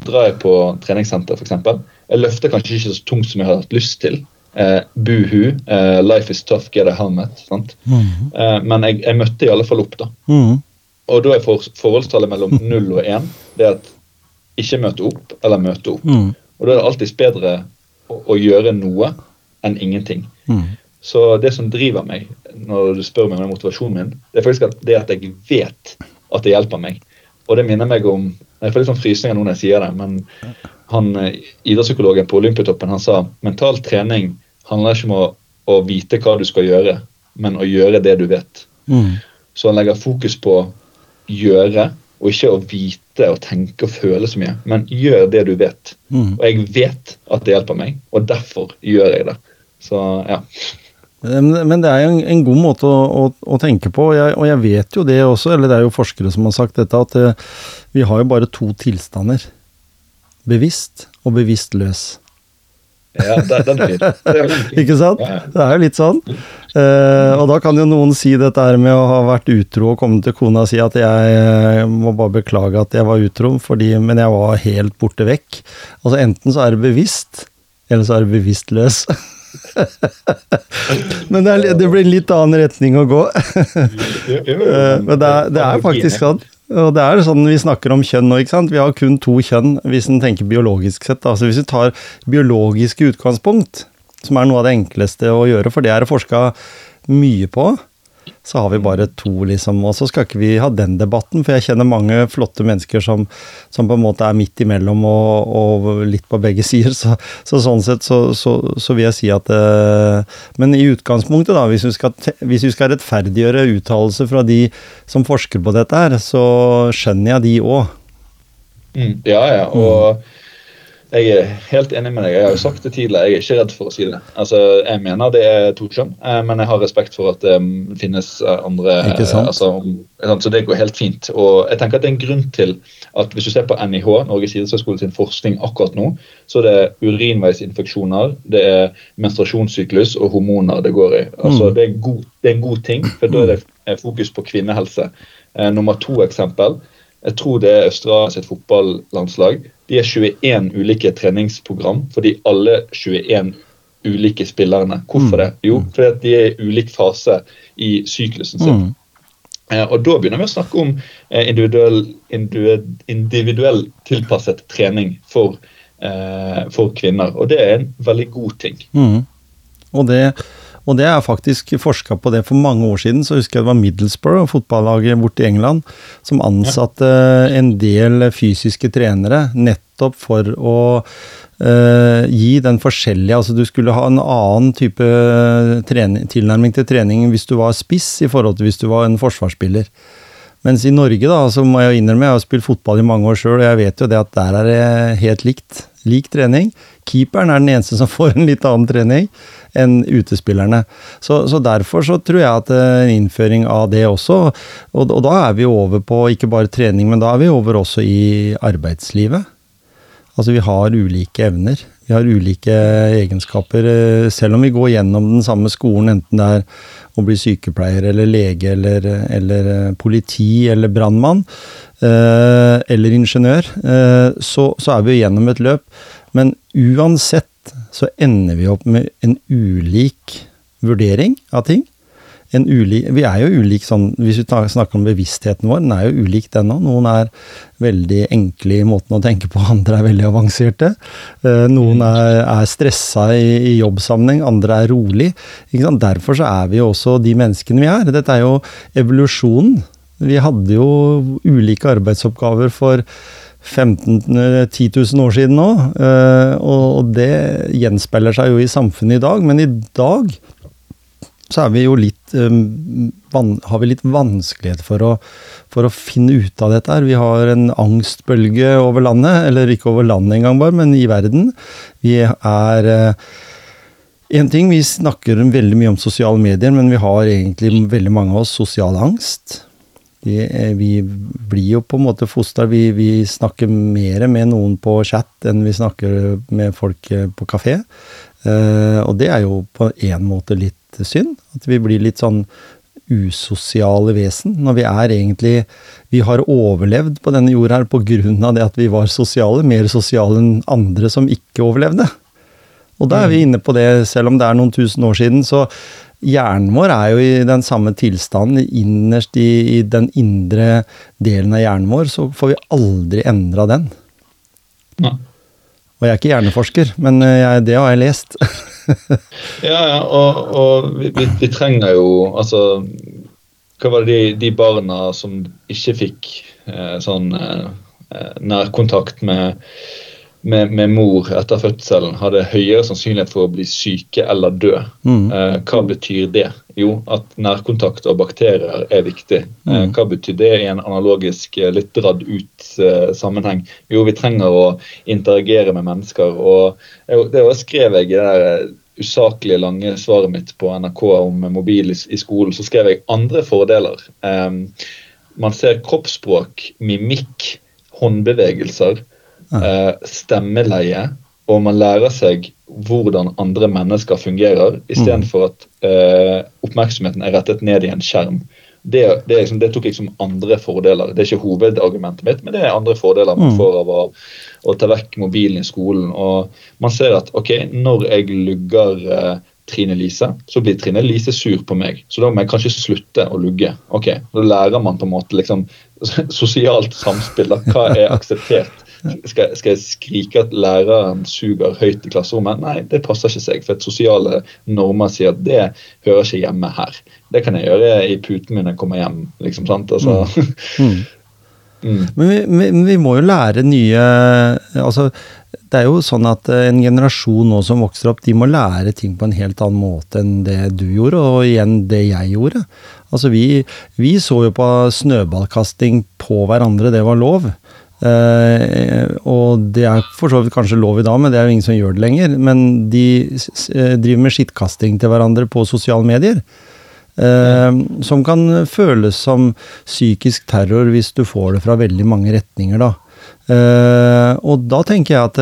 drar jeg på treningssenter, f.eks. Jeg løfter kanskje ikke så tungt som jeg har hatt lyst til. Eh, Buhu, eh, life is tough, get a helmet. sant? Mm. Eh, men jeg, jeg, møtte i alle fall opp, da. Mm. Og da er for, forholdstallet mellom null og én det at ikke møte opp eller møte opp. Mm. Og da er det alltids bedre å, å gjøre noe enn ingenting. Mm. Så det som driver meg når du spør meg om motivasjonen min, det er faktisk at det at jeg vet at det hjelper meg. Og det minner meg om Jeg får litt sånn frysninger nå når jeg sier det, men han, eh, idrettspsykologen på Olympiatoppen han sa mental trening handler ikke om å, å, vite hva du skal gjøre, men å gjøre det du vet. Mm. Så han legger fokus på gjøre, og ikke å vite og tenke og føle så mye, men gjør det du vet. Mm. Og jeg vet at det hjelper meg, og derfor gjør jeg det. Så ja. Men det er jo en, en god måte å, å, å tenke på, og jeg, og jeg, vet jo det også, eller det er jo forskere som har sagt dette, at eh, vi har jo bare to tilstander. Bevisst og bevisstløs. Ja, den er fin. Ikke sant? Det er jo litt sånn. Eh, og da kan jo noen si dette her med å ha vært utro og komme til kona og si at jeg eh, må bare beklage at jeg var utro, fordi, men jeg var helt borte vekk. Altså enten så er det bevisst, eller så er det bevisstløs. Men det, er, det, blir en litt annen retning å gå. Eh, men det er, det er faktisk sånn. Og det er sånn vi snakker om kjønn nå, ikke sant. Vi har kun to kjønn hvis en tenker biologisk sett. Altså hvis vi tar biologiske utgangspunkt, som er noe av det enkleste å gjøre, for det er det forska mye på, så har vi bare to, liksom. Og så skal ikke vi ha den debatten, for jeg kjenner mange flotte mennesker som, som på en måte er midt imellom og, og litt på begge sider. Så, så sånn sett så, så, så, vil jeg si at eh, Men i utgangspunktet, da, hvis vi skal, hvis vi skal rettferdiggjøre uttalelser fra de som forsker på dette her, så skjønner jeg de òg. Mm, ja, ja. Og mm. Jeg er helt enig med deg. Jeg har jo sagt det tidligere, jeg er ikke redd for å si det. Altså, Jeg mener det er to kjønn, eh, men jeg har respekt for at det mm, finnes eh, andre Ikke sant? Altså, så det går helt fint. Og jeg tenker at det er en grunn til at hvis du ser på NIH, Norges idrettshøgskole sin forskning akkurat nå, så er det urinveisinfeksjoner, det er menstruasjonssyklus og hormoner det går i. Altså, mm. det, er god, det, er en god ting, for da er det fokus på kvinnehelse. Eh, nummer to eksempel. Jeg tror det er Østra sitt fotballandslag de er 21 ulike treningsprogram for de alle 21 ulike spillerne. Hvorfor det? Jo, mm. fordi de er i ulik fase i syklusen sin. Mm. Eh, og Da begynner vi å snakke om eh, individuell, individuell, individuell tilpasset trening for, eh, for, kvinner. Og det er en veldig god ting. Mm. Og det og det er faktisk forska på det for mange år siden. Så husker jeg det var Middlesbrough, fotballaget borte i England, som ansatte en del fysiske trenere nettopp for å uh, gi den forskjellige Altså du skulle ha en annen type trening, tilnærming til trening hvis du var spiss i forhold til hvis du var en forsvarsspiller. Mens i Norge, da, så må jeg innrømme, jeg har spilt fotball i mange år sjøl, og jeg vet jo det at der er det helt likt. Lik trening. Keeperen er den eneste som får en litt annen trening enn utespillerne. Så, så derfor så tror jeg at en eh, innføring av det også, og, og, da er vi over på ikke bare trening, men da er vi over også i arbeidslivet. Altså vi har ulike evner. Vi har ulike egenskaper. Eh, selv om vi går gjennom den samme skolen, enten det er å bli sykepleier eller lege eller, eller eh, politi eller brannmann eller ingeniør, så, så er vi gjennom et løp. Men uansett så ender vi opp med en ulik vurdering av ting. Ulik, vi er jo ulik sånn, Hvis vi snakker om bevisstheten vår, den er jo ulik den òg. Noen er veldig enkle i måten å tenke på, andre er veldig avanserte. Eh, noen er, er stressa i, i, jobbsammenheng, andre er rolig. Derfor så er vi jo også de menneskene vi er. Dette er jo evolusjonen. Vi hadde jo ulike arbeidsoppgaver for 15 000-10 000 år siden nå. Eh, og det gjenspeiler seg jo i samfunnet i dag, men i dag så vi litt eh, har vi litt vanskelighet for å, for å finne ut av dette her. Vi har en angstbølge over landet, eller ikke over landet engang bare, men i verden. Vi er eh, en ting, Vi snakker veldig mye om sosiale medier, men vi har egentlig veldig mange av oss sosial angst. Eh, vi, blir jo på en måte foster. Vi, vi, snakker mer med noen på chat enn vi snakker med folk eh, på kafé. Eh, og det er jo på en måte litt synd. At vi blir litt sånn usosiale vesen. Når vi er egentlig Vi har overlevd på denne jorda her av det at vi var sosiale. Mer sosiale enn andre som ikke overlevde. Og da er vi mm. inne på det, selv om det er noen tusen år siden, så Hjernen vår er jo i den samme tilstanden. Innerst i, i, den indre delen av hjernen vår så får vi aldri endra den. Ja. Og jeg er ikke hjerneforsker, men eh, jeg, det har jeg lest. ja, ja, og, og vi, vi, vi, trenger jo Altså, hva var det de, de barna som ikke fikk eh, sånn eh, eh nærkontakt med med, med, mor etter fødselen hadde høyere sannsynlighet for å bli syke eller dø. Mm. Eh, hva betyr det? Jo, at nærkontakt og bakterier er viktig. Eh, mm. Eh, hva betyr det i en analogisk, eh, litt dradd ut eh, sammenheng? Jo, vi trenger å interagere med mennesker. og Det skrev jeg i det der usaklig lange svaret mitt på NRK om mobil i, i skolen. Så skrev jeg andre fordeler. man ser kroppsspråk, mimikk, håndbevegelser eh, stemmeleie, og man lærer seg hvordan andre mennesker fungerer, istedenfor mm. at eh, oppmerksomheten er rettet ned i en skjerm. det, det, liksom, det, tok jeg som andre fordeler. Det er ikke hovedargumentet mitt, men det er andre fordeler man mm. får av å, å, ta vekk mobilen i skolen. Og man ser at ok, når jeg lugger eh, Trine Lise, så blir Trine Lise sur på meg. Så da må jeg kanskje slutte å lugge. Ok, Da lærer man på en måte liksom sosialt samspill. Da. Hva er akseptert? Skal, skal, jeg skrike at læreren suger høyt i klasserommet? Nei, det passer ikke seg. For at sosiale normer sier at det hører ikke hjemme her. Det kan jeg gjøre i puten min når jeg kommer hjem. liksom, sant? Altså, mm. Mm. Men vi, vi, vi, må jo lære nye altså Det er jo sånn at en generasjon nå som vokser opp, de må lære ting på en helt annen måte enn det du gjorde, og igjen det jeg gjorde. Altså vi, vi så jo på snøballkasting på hverandre, det var lov. Uh, og det er for så vidt kanskje lov i dag, men det er jo ingen som gjør det lenger. Men de uh, driver med skittkasting til hverandre på sosiale medier. Uh, som kan føles som psykisk terror hvis du får det fra veldig mange retninger, da. og da tenker jeg at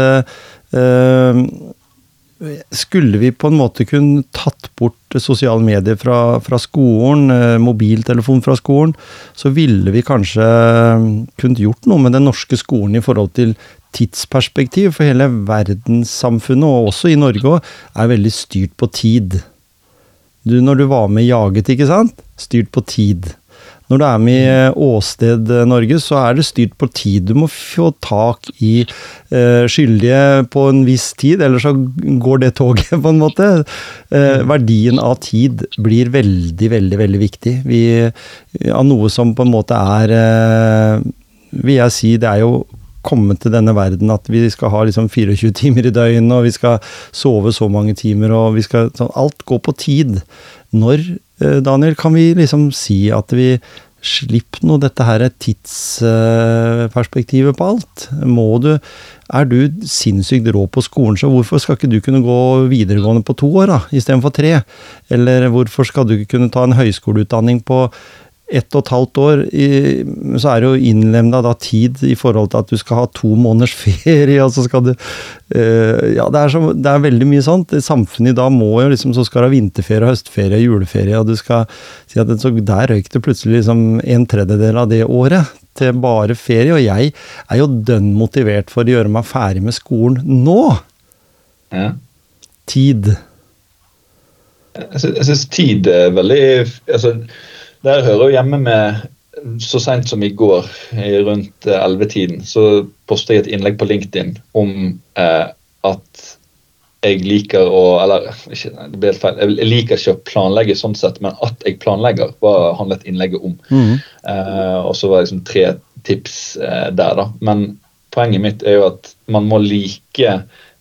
skulle vi på en måte kunne tatt bort sosiale medier fra, fra skolen, eh, mobiltelefon fra skolen, så ville vi kanskje kunnet gjort noe med den norske skolen i forhold til tidsperspektiv. For hele verdenssamfunnet, og også i Norge, er veldig styrt på tid. Du, når du var med Jaget, ikke sant? Styrt på tid. Når du er med i Åsted Norge, så er det styrt på tid. Du må få tak i uh, skyldige på en viss tid, ellers så går det toget, på en måte. Uh, verdien av tid blir veldig, veldig, veldig viktig. Vi, av noe som på en måte er Vil jeg si, det er jo kommet til denne verden at vi skal ha liksom 24 timer i døgnet, og vi skal sove så mange timer, og vi skal sånn, Alt går på tid. Når Eh, Daniel, kan vi liksom si at vi slipper nå dette her tidsperspektivet på alt? Må du Er du sinnssykt rå på skolen, så hvorfor skal ikke du kunne gå videregående på to år da, istedenfor tre? Eller hvorfor skal du ikke kunne ta en høyskoleutdanning på ett og et halvt år, så er det jo innlemna da tid i forhold til at du skal ha to måneders ferie, og så skal du eh, Ja, det er, så, det er veldig mye sånt. Samfunnet i dag må jo liksom Så skal du ha vinterferie, høstferie, juleferie, og du skal si at så der røyk det plutselig liksom en tredjedel av det året til bare ferie. Og jeg er jo dønn motivert for å gjøre meg ferdig med skolen nå! Ja. Tid. Jeg syns tid er veldig altså der hører jo hjemme med Så seint som i går, rundt 11-tiden, så postet jeg et innlegg på LinkedIn om eh, at jeg liker å Eller ikke, det ble helt feil. Jeg liker ikke å planlegge sånn sett, men at jeg planlegger, hva handlet innlegget om. Mm. Eh, og så var det liksom tre tips eh, der, da. Men poenget mitt er jo at man må like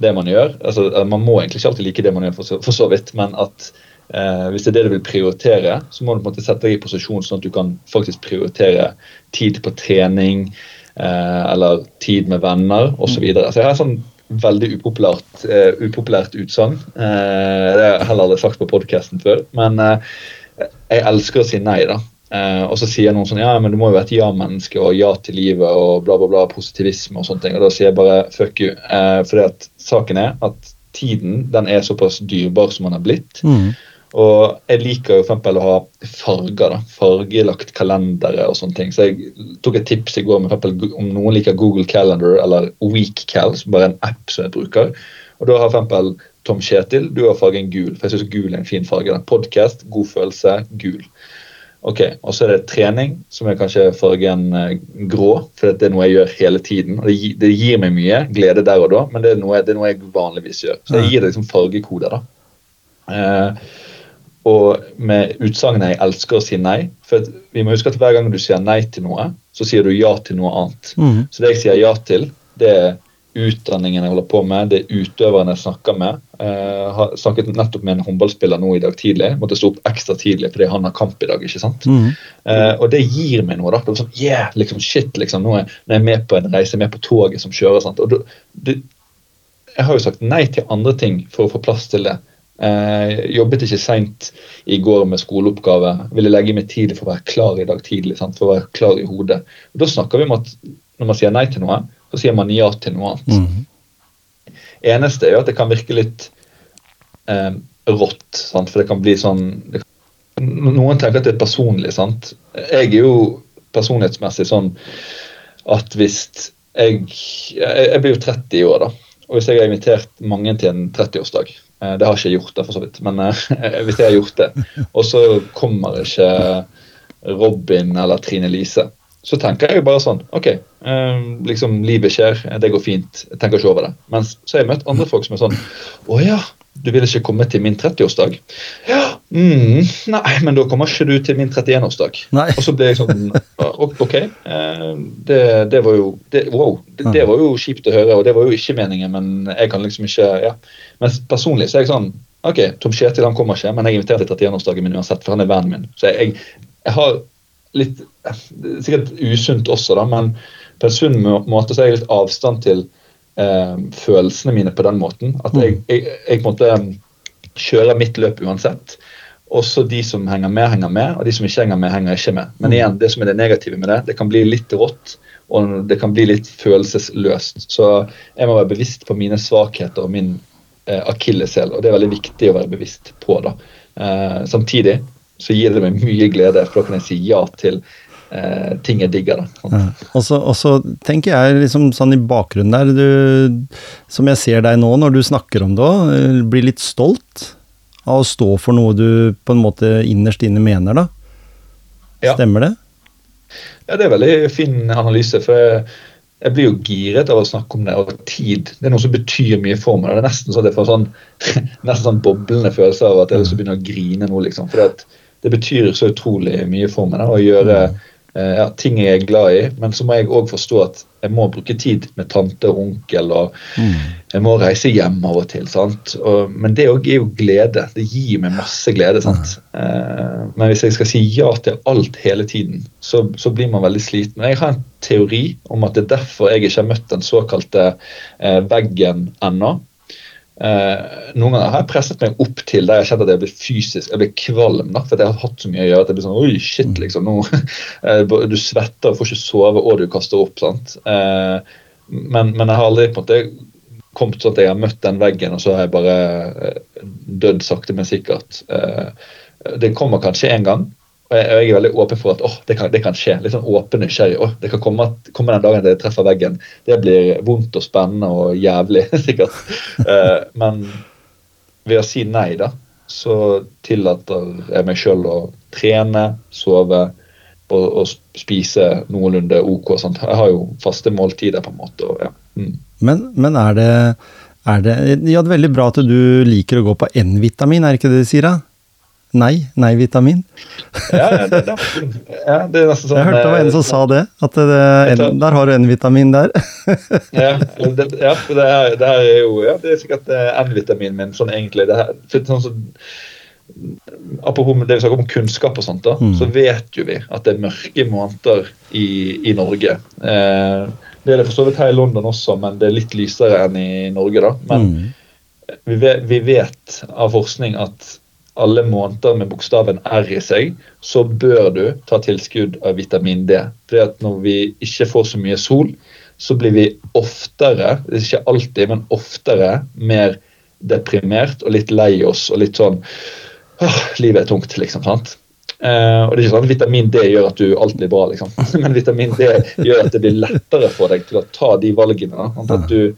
det man gjør. altså Man må egentlig ikke alltid like det man gjør, for så, for så vidt, men at Eh, hvis det er det du vil prioritere, så må du på en måte sette deg i posisjon sånn at du kan faktisk prioritere tid på trening eh, eller tid med venner osv. Så, videre. så jeg har et sånn veldig upopulært, uh, upopulært utsagn. Uh, det har jeg heller aldri sagt på podkasten før, men uh, jeg elsker å si nei, da. Og så sier noen sånn ja, men du må jo være et ja-menneske og ja til livet og bla, bla, bla, positivisme og sånne ting. Og da sier jeg bare fuck you. Uh, fordi at saken er at tiden den er såpass dyrebar som den har blitt. Mm. Og jeg liker jo for å ha farger. da, Fargelagt kalendere og sånne ting. Så jeg tok et tips i går med eksempel, om noen liker Google Calendar eller WeekCal, som bare er en app som jeg bruker. Og da har eksempel Tom Kjetil du har fargen gul, for jeg syns gul er en fin farge. Podcast, god følelse, gul. Ok, Og så er det trening, som er kanskje fargen eh, grå. For det er noe jeg gjør hele tiden. og Det, det gir meg mye glede der og da, men det er noe, det er noe jeg vanligvis gjør. Så jeg gir det liksom fargekoder. da. Eh, og med utsagnet 'jeg elsker å si nei'. For vi må huske at hver gang du sier nei til noe, så sier du ja til noe annet. Mm. Så det jeg sier ja til, det er utdanningen jeg holder på med, det er utøveren jeg snakker med. Jeg uh, har snakket nettopp med en håndballspiller nå i dag tidlig. Måtte stå opp ekstra tidlig fordi han har kamp i dag. ikke sant? Mm. Eh, og det gir meg noe. da, det er sånn, yeah, liksom, shit, liksom, Nå er jeg med på en reise, med på toget som kjører. sant? Og det, jeg har jo sagt nei til andre ting for å få plass til det. Eh, jobbet ikke seint i går med skoleoppgave. Ville legge meg tidlig for å være klar i dag tidlig. Sant? For å være klar i hodet. Og Da snakker vi om at når man sier nei til noe, så sier man ja til noe annet. Mm. Eneste er jo at det kan virke litt eh, rått. Sant? For det kan bli sånn det Noen tenker at det er personlig, sant. Jeg er jo personlighetsmessig sånn at hvis jeg Jeg blir jo 30 i år, da. Og hvis jeg har invitert mange til en 30-årsdag eh, Det har ikke jeg gjort, da, for så vidt, men eh, hvis jeg har gjort det, og så kommer ikke Robin eller Trine Lise, så tenker jeg bare sånn OK, eh, liksom livet skjer, det går fint, jeg tenker ikke over det. Men så har jeg møtt andre folk som er sånn Å ja, du vil ikke komme til min 30-årsdag? Ja, mm, nei, men da kommer ikke du til min 31-årsdag. Og så ble jeg sånn Ok, det, det var jo det, Wow, det, det, var jo kjipt å høre, og det var jo ikke meningen, men jeg kan liksom ikke ja. Men personlig så er jeg sånn Ok, Tom Kjetil han kommer ikke, men jeg inviterer til 31-årsdagen min uansett, for han er vennen min. Så jeg, jeg har litt Sikkert usunt også, da, men på en sunn måte så er jeg litt avstand til eh, følelsene mine på den måten. At jeg, mm. jeg, jeg måte um, kjører mitt løp uansett. Også de som henger med, henger med, og de som ikke henger med, henger ikke med. Men mm. igjen, det som er det negative med det, det kan bli litt rått, og det kan bli litt følelsesløst. Så jeg må være bevisst på mine svakheter og min eh, akilleshæl, og det er veldig viktig å være bevisst på. da. Eh, samtidig så gir det meg mye glede, for da kan jeg si ja til eh, ting jeg digger. Da. Ja. Og, så, tenker jeg liksom sånn i bakgrunnen der, du, som jeg ser deg nå når du snakker om det òg, eh, blir litt stolt av å stå for noe du på en måte innerst inne mener, da. Ja. Stemmer det? Ja, det er veldig fin analyse. for jeg, jeg blir jo giret av å snakke om det, og tid det er noe som betyr mye for meg. Det er nesten så det får sånn, nesten sånn boblende følelse av at jeg har begynner å grine nå. liksom, for det betyr så utrolig mye for meg da, å gjøre mm. Eh, ja, ting jeg er glad i, men så må jeg òg forstå at jeg må bruke tid med tante og onkel, og mm. jeg må reise hjem av og til. sant? Og, men det òg er jo glede. Det gir meg masse glede. sant? Mm. Eh, men hvis jeg skal si ja til alt hele tiden, så, så, blir man veldig sliten. Jeg har en teori om at det er derfor jeg ikke har møtt den såkalte eh, veggen ennå. Eh, noen ganger har jeg presset meg opp til der jeg kjente at jeg ble fysisk jeg ble kvalm. da, for jeg har hatt så mye å gjøre at jeg blir sånn Oi, shit, mm. liksom. Nå, eh, du svetter, får ikke sove, og du kaster opp. sant? Eh, men, men, jeg har aldri på en måte kommet sånn at jeg har møtt den veggen, og så har jeg bare eh, dødd sakte, men sikkert. Eh, det kommer kanskje en gang, og jeg, jeg, er veldig åpen for at oh, det, kan, det, kan, skje. Litt sånn åpen nysgjerrig. Oh, det kan komme, komme, den dagen det treffer veggen. Det blir vondt og spennende og jævlig, sikkert. Eh, men ved å si nei, da, så tillater jeg meg sjøl å trene, sove og, og, spise noenlunde ok. Sånt. Jeg har jo faste måltider, på en måte. Og, ja. mm. men, men, er det, er det Ja, det er veldig bra at du liker å gå på N-vitamin, er det ikke det du sier? da? Nei, nei-vitamin. ja, det, det, ja, det er nesten sånn Jeg hørte det var en som sa det. At det, en, der har du N-vitamin der. ja, det, ja, det, her, det er jo ja, det er sikkert eh, N-vitaminen min sånn egentlig. Det her, sånn så, apropos det vi snakker om kunnskap og sånt, da, mm. så vet jo vi at det er mørke måneder i, i Norge. Eh, det er det for så vidt her i London også, men det er litt lysere enn i Norge. da. Men mm. vi, vet, vi vet av forskning at alle måneder med bokstaven R i seg, så bør du ta tilskudd av vitamin D. Fordi at når vi ikke får så mye sol, så blir vi oftere, ikke alltid, men oftere mer deprimert og litt lei oss og litt sånn åh, Livet er tungt, liksom. sant? Uh, og det er ikke sånn at Vitamin D gjør at du alt blir bra, liksom. men vitamin D gjør at det blir lettere for deg til å ta de valgene. Da. At du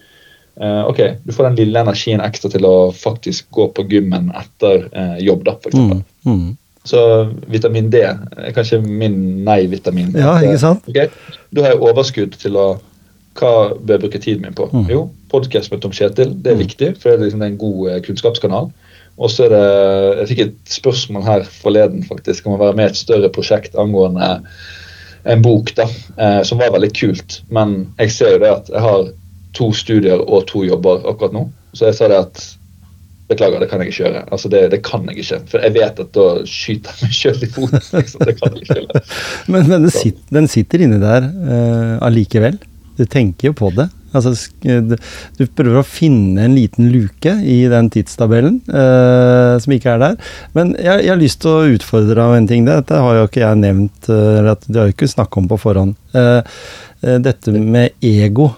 ok, Du får den lille energien ekstra til å faktisk gå på gymmen etter uh, jobb. da, for mm, mm. Så vitamin D er kanskje min nei-vitamin. Ja, ikke sant? Okay, Da har jeg overskudd til å Hva bør jeg bruke tiden min på? Mm. Jo, podkast med Tom Kjetil. Det er mm. viktig, for det er, liksom en god kunnskapskanal. Og så er det Jeg fikk et spørsmål her forleden faktisk om å være med i et større prosjekt angående en bok da, som var veldig kult. Men jeg ser jo det at jeg har to studier og to jobber akkurat nå. Så jeg sa det at beklager, det kan jeg ikke gjøre. Altså det, det kan jeg ikke. For jeg vet at da skyter jeg meg sjøl i foten. Liksom. Det kan jeg ikke gjøre. men, men sitter, den, sitter inni der uh, allikevel. Du tenker jo på det. Altså, du prøver å finne en liten luke i den tidstabellen uh, som ikke er der. Men jeg, jeg, har lyst til å utfordre deg om en ting. Dette har jo ikke jeg nevnt, uh, eller det har jo ikke snakket om på forhånd. Uh, dette med ego.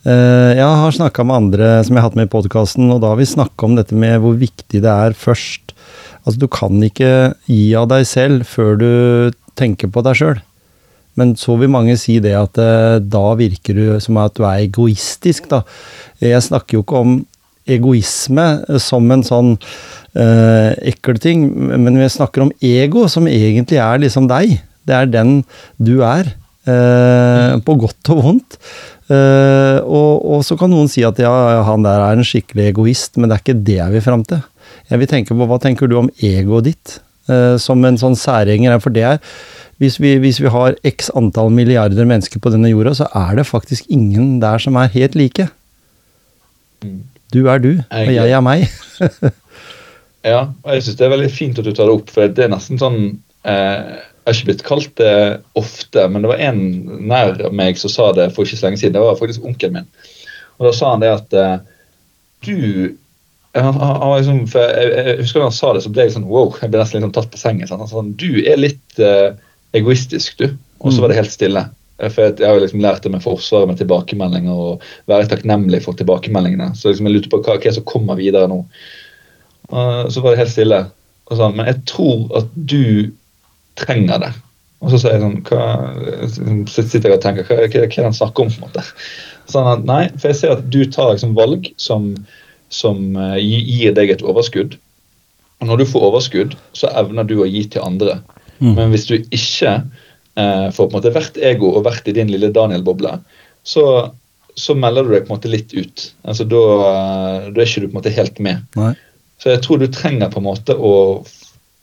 Eh, jeg har snakka med andre som jeg har hatt med i podkasten, og da har vi snakka om dette med hvor viktig det er først Altså, du kan ikke gi av deg selv før du tenker på deg sjøl. Men så vil mange si det at eh, da virker du som at du er egoistisk, da. Jeg snakker jo ikke om egoisme som en sånn eh, ekkel ting, men vi snakker om ego, som egentlig er liksom deg. Det er den du er. Eh, på godt og vondt. Eh, og, og, så kan noen si at ja, han der er en skikkelig egoist, men det er ikke det jeg vil fram til. Jeg vil tenke på hva tenker du om egoet ditt? uh, som en sånn særenger. For det er hvis vi, hvis vi, har x antall milliarder mennesker på denne jorda, så er det faktisk ingen der som er helt like. Du er du, og jeg er meg. ja, og jeg syns det er veldig fint at du tar det opp, for det er nesten sånn eh, Jeg har ikke blitt kalt det ofte, men det var en nær meg som sa det for ikke så lenge siden. Det var faktisk onkelen min. Og da sa han det at eh, du han, han liksom, jeg, jeg, husker da han sa det, så ble jeg sånn wow, jeg ble nesten liksom tatt på sengen. Sånn, sa, du er litt uh, egoistisk, du. Og så var det helt stille. For Jeg har jo liksom lært det med Forsvaret med tilbakemeldinger og være takknemlig for tilbakemeldingene. Så liksom jeg lurte på hva, hva som kommer videre nå. Og så var det helt stille. Og sånn, Men jeg tror at du trenger det. Og så jeg sånn så sitter jeg og tenker hva, hva, hva er det han snakker om? på en måte? Sånn at, nei, For jeg ser at du tar liksom valg som, som uh, gir deg et overskudd. Og når du får overskudd, så evner du å gi til andre. Mm. Men hvis du ikke uh, får på en måte hvert ego og vært i din lille Daniel-boble, så, så, melder du deg på en måte litt ut. Altså Da, uh, er ikke du på en måte helt med. Nei. Så jeg tror du trenger på en måte å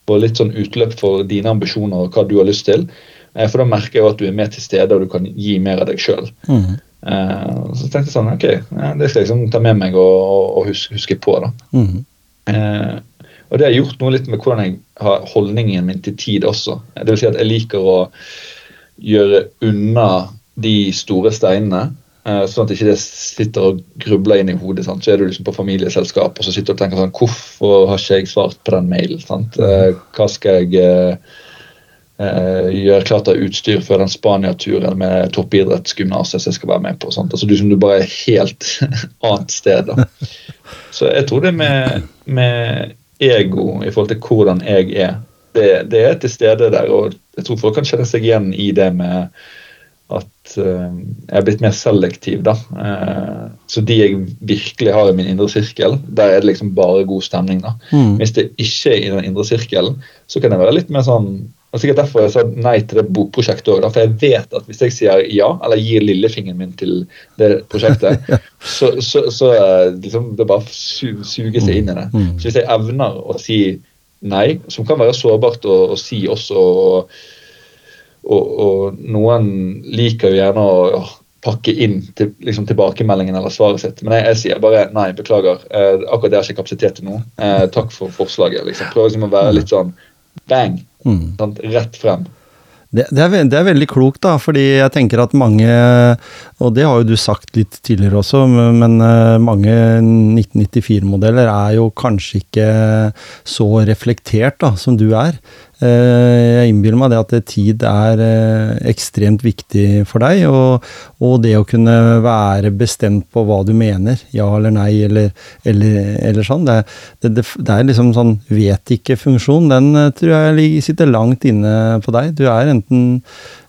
få litt sånn utløp for dine ambisjoner og hva du har lyst til. Eh, for da merker jeg jo at du er mer til stede, og du kan gi mer av deg sjøl. Mm. Eh, så tenkte jeg sånn, ok, det skal jeg liksom ta med meg og, og huske, huske, på. da. Mm. Eh, og det har gjort noe litt med hvordan jeg har holdningen min til tid også. Det vil si at jeg liker å gjøre unna de store steinene. Eh, sånn at ikke det sitter og grubler inn i hodet. Sant? Så er du liksom på familieselskap og så sitter du og tenker sånn Hvorfor har ikke jeg svart på den mailen? Sant? Eh, hva skal jeg eh, gjøre klart av utstyr før den Spania-turen med toppidrettsgymnaset som jeg skal være med på? Sant? Altså Du som du bare er helt annet sted. da. Så jeg tror det med, med ego i forhold til hvordan jeg er, det, det, er til stede der. Og jeg tror folk kan kjenne seg igjen i det med at uh, jeg er blitt mer selektiv, da. Uh, så de jeg virkelig har i min indre sirkel, der er det liksom bare god stemning, da. Mm. Hvis det ikke er i den indre sirkelen, så kan det være litt mer sånn og sikkert derfor jeg sa nei til det bokprosjektet òg. For jeg vet at hvis jeg sier ja, eller gir lillefingeren min til det prosjektet, så, så, så eh, liksom, det bare suger seg inn i det. Mm. Så hvis jeg evner å si nei, som kan være sårbart å, å si også og, og, og, noen liker jo gjerne å ja, pakke inn til, liksom, tilbakemeldingen eller svaret sitt. Men jeg, jeg sier bare nei, beklager. Eh, akkurat det har ikke kapasitet til nå. Eh, takk for forslaget. liksom. Prøver liksom å være litt sånn bang. Mm. sant? rett frem. Det, det, er, det, er, veldig klokt, da, fordi jeg tenker at mange, og det har jo du sagt litt tidligere også, men eh, mange 1994-modeller er jo kanskje ikke så reflektert da, som du er. Eh, jeg innbiller meg det at tid er eh, ekstremt viktig for deg, og, og, det å kunne være bestemt på hva du mener, ja eller nei, eller, eller, eller sånn. Det, det, det, er liksom sånn vet ikke-funksjon. Den eh, tror jeg sitter langt inne på deg. Du er enten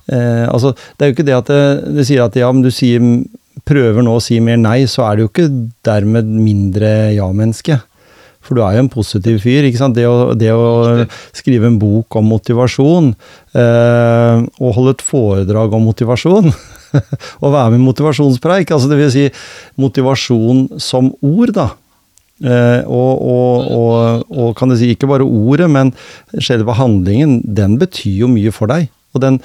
eh, Altså, det er jo ikke det at det sier at ja, men du sier prøver nå å si mer nei, så er det jo ikke dermed mindre ja-menneske. For du er jo en positiv fyr. ikke sant? Det å, det å skrive en bok om motivasjon, eh, og holde et foredrag om motivasjon, og være med i motivasjonspreik, altså det vil si motivasjon som ord, da. Eh, og, og, og, og, kan du si, ikke bare ordet, men selve handlingen, den betyr jo mye for deg. Og den,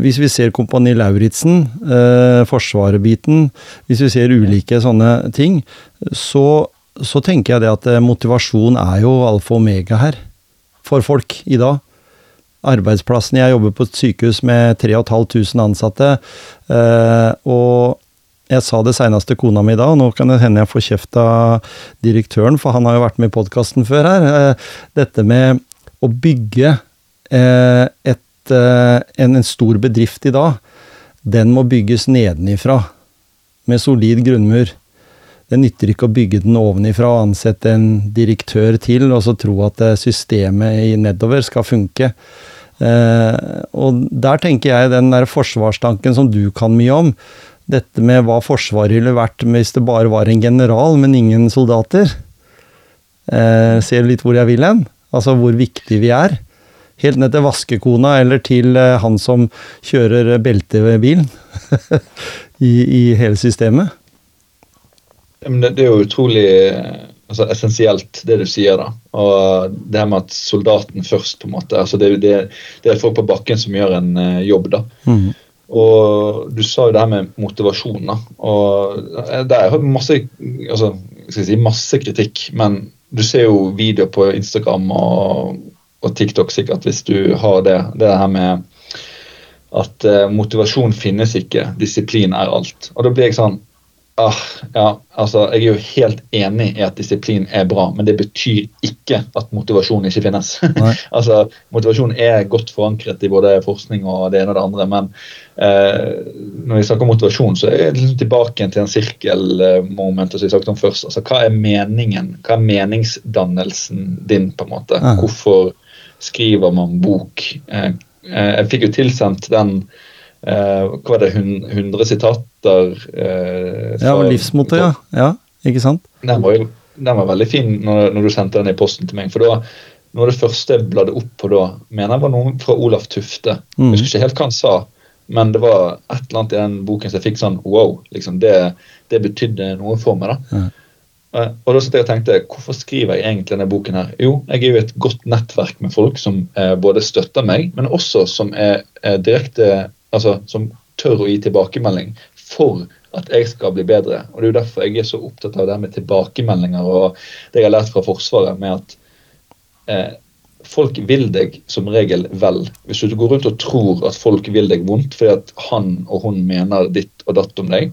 hvis vi ser Kompani Lauritzen, eh, Forsvaret-biten, hvis vi ser ulike sånne ting, så så tenker jeg det at eh, motivasjon er jo alfa og omega her. For folk i dag. Arbeidsplassen Jeg jobber på et sykehus med 3500 ansatte. Eh, og jeg sa det seinest til kona mi da, og nå kan det hende jeg får kjeft av direktøren, for han har jo vært med i podkasten før her. Eh, dette med å bygge et, en, en stor bedrift i dag, den må bygges nedenifra. Med solid grunnmur. Det nytter ikke å bygge den ovenifra og ansette en direktør til, og så tro at eh, systemet i nedover skal funke. Eh, og der tenker jeg den der forsvarstanken som du kan mye om, dette med hva Forsvaret ville vært hvis det bare var en general, men ingen soldater. Eh, ser litt hvor jeg vil hen? Altså hvor viktig vi er. Helt ned til vaskekona eller til eh, han som kjører beltebilen. I, I, hele systemet. Det, det er jo utrolig altså, essensielt, det du sier. da. Og det her med at soldaten først, på en måte. altså Det, det, det er folk på bakken som gjør en uh, jobb. da. Mm. Og du sa jo det her med motivasjon. da. Og eh, Det er masse, altså, skal jeg si, masse kritikk, men du ser jo videoer på Instagram og, og TikTok sikkert hvis du har det. Det her med at uh, motivasjon finnes ikke, disiplin er alt. Og da blir jeg sånn Ah, ja, altså, Jeg er jo helt enig i at disiplin er bra, men det betyr ikke at motivasjon ikke finnes. altså, Motivasjon er godt forankret i både forskning og det ene og det andre, men eh, når vi snakker om motivasjon, så er det liksom tilbake til en sirkelmoment som vi snakket om først. altså Hva er meningen? Hva er meningsdannelsen din, på en måte? Hvorfor skriver man bok? Eh, eh, jeg fikk jo tilsendt den eh, hva var det, 100 sitater Uh, Ja, livsmotet, ja. ja. Ikke sant? Den var, den var veldig fin når, når, du sendte den i posten til meg. for da noe av det første jeg bladde opp på da, mener jeg var noe fra Olaf Tufte. Mm. Jeg husker ikke helt hva han sa, men det var et eller annet i den boken som jeg fikk sånn wow. liksom Det, det betydde noe for meg. da. Mm. Uh, og da satt jeg og tenkte, Hvorfor skriver jeg egentlig denne boken? her? Jo, jeg er jo et godt nettverk med folk som eh, både støtter meg, men også som er er direkte altså, som tør å gi tilbakemelding for at jeg skal bli bedre. Og Det er jo derfor jeg er så opptatt av det med tilbakemeldinger og det jeg har lært fra Forsvaret, med at eh, folk vil deg som regel vel. Hvis du går rundt og tror at folk vil deg vondt fordi at han og hun mener ditt og datt om deg,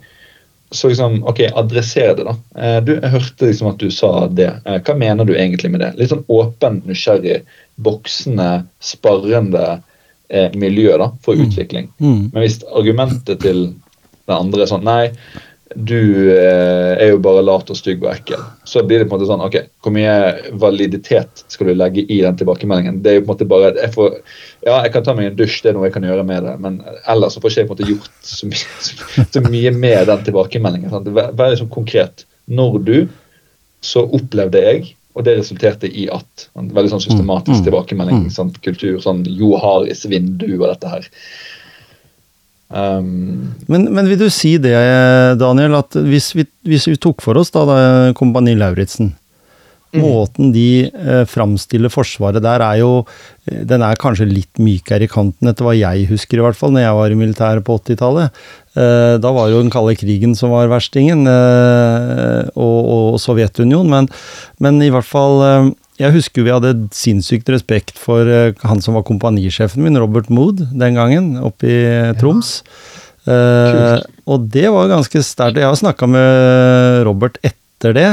så liksom, ok, adresser det, da. Eh, du, jeg hørte liksom at du sa det. Eh, hva mener du egentlig med det? Litt sånn åpen, nysgjerrig, boksende, sparrende eh, miljø da, for mm. utvikling. Mm. Men hvis argumentet til den andre er sånn Nei, du eh, er jo bare lat og stygg og ekkel. Så blir det på en måte sånn Ok, hvor mye validitet skal du legge i den tilbakemeldingen? Det er jo på en måte bare jeg får, Ja, jeg kan ta meg en dusj, det er noe jeg kan gjøre med det, men ellers så får ikke jeg på en måte gjort så mye, så, så mye med den tilbakemeldingen. Sant? Vær liksom konkret. Når du, så opplevde jeg og det resulterte i at en Veldig sånn systematisk mm. tilbakemelding. Mm. Sånn, kultur, sånn Jo Haris vindu og dette her. Um, men, men, vil du si det, Daniel, at hvis vi, hvis vi tok for oss da, da Kompani Lauritzen Mm. Måten de eh, framstiller Forsvaret der, er jo eh, Den er kanskje litt mykere i kanten, etter hva jeg husker, i hvert fall, når jeg var i militæret på 80-tallet. Eh, da var jo den kalde krigen som var verstingen, eh, og, og, Sovjetunionen. Men, men, i hvert fall eh, Jeg husker vi hadde sinnssykt respekt for eh, han som var kompanisjefen min, Robert Mood, den gangen, oppe i Troms. Ja. og det var ganske sterkt. Jeg har snakka med Robert etter det.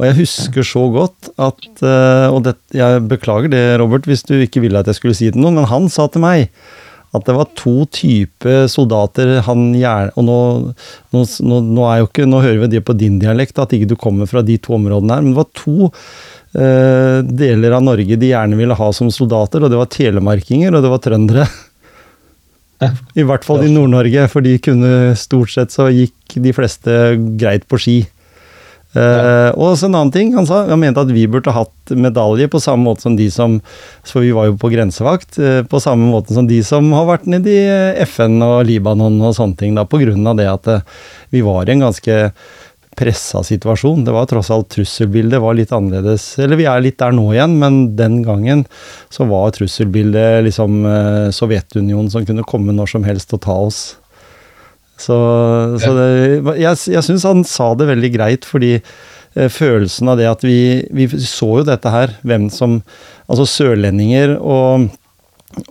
Og jeg husker så godt at uh, Og det, jeg beklager det, Robert, hvis du ikke ville at jeg skulle si det til noen, men han sa til meg at det var to typer soldater han gjerne Og nå, nå, nå, er jo ikke, nå hører vi det på din dialekt, at ikke du kommer fra de to områdene her, men det var to uh, deler av Norge de gjerne ville ha som soldater, og det var telemarkinger, og det var trøndere. I hvert fall i Nord-Norge, for de kunne stort sett så gikk de fleste greit på ski. Uh, og så en annen ting, han sa, han mente at vi burde hatt medalje på samme måte som de som For vi var jo på grensevakt. Uh, på samme måte som de som har vært nede i eh, FN og Libanon og sånne ting. da, av det at uh, vi var i en ganske pressa situasjon. Det var tross alt trusselbildet var litt annerledes. Eller vi er litt der nå igjen, men den gangen så var trusselbildet liksom Sovjetunionen som kunne komme når som helst og ta oss. Så, så det, jeg, jeg syns han sa det veldig greit, fordi eh, følelsen av det at vi, vi så jo dette her, hvem som Altså sørlendinger og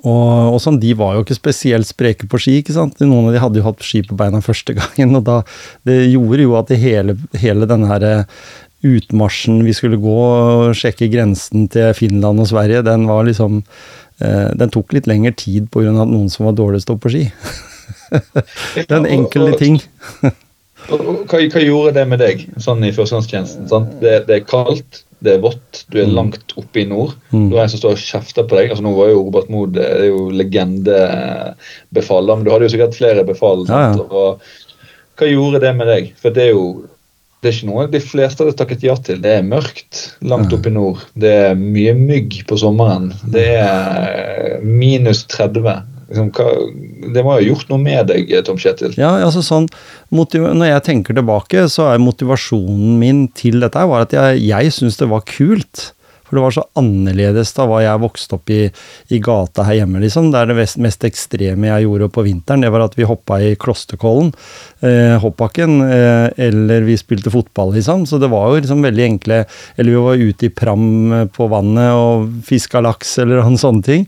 og, og sånn, De var jo ikke spesielt spreke på ski. ikke sant? Noen av de hadde jo hatt ski på beina første gangen. og da, Det gjorde jo at hele, hele denne her eh, utmarsjen vi skulle gå og sjekke grensen til Finland og Sverige, den var liksom eh, Den tok litt lengre tid pga. noen som var dårlig oppe på ski. det er en enkel ting. Hva, hva, gjorde det med deg sånn i førstegangstjenesten? Det, det, er kaldt, det er vått, du er mm. langt oppe i nord. Mm. Du har en som står og kjefter på deg. altså Nå var jo Robert Mood det er jo legendebefal, men du hadde jo sikkert flere befal. Ja, ja. Hva gjorde det med deg? For det er jo det er ikke noe de fleste hadde takket ja til. Det er mørkt langt oppe i nord. Det er mye mygg på sommeren. Det er minus 30. Liksom, hva, det må ha gjort noe med deg, Tom Kjetil? Ja, altså sånn, Når jeg tenker tilbake, så er motivasjonen min til dette var at jeg, jeg syns det var kult. For det var så annerledes da var jeg vokste opp i, i gata her hjemme, liksom. Det er det mest, mest, ekstreme jeg gjorde på vinteren, det var at vi hoppa i Klosterkollen, eh, hoppbakken, eh, eller vi spilte fotball, liksom. Så det var jo liksom veldig enkle Eller vi var ute i pram på vannet og fiska laks, eller noen sånne ting.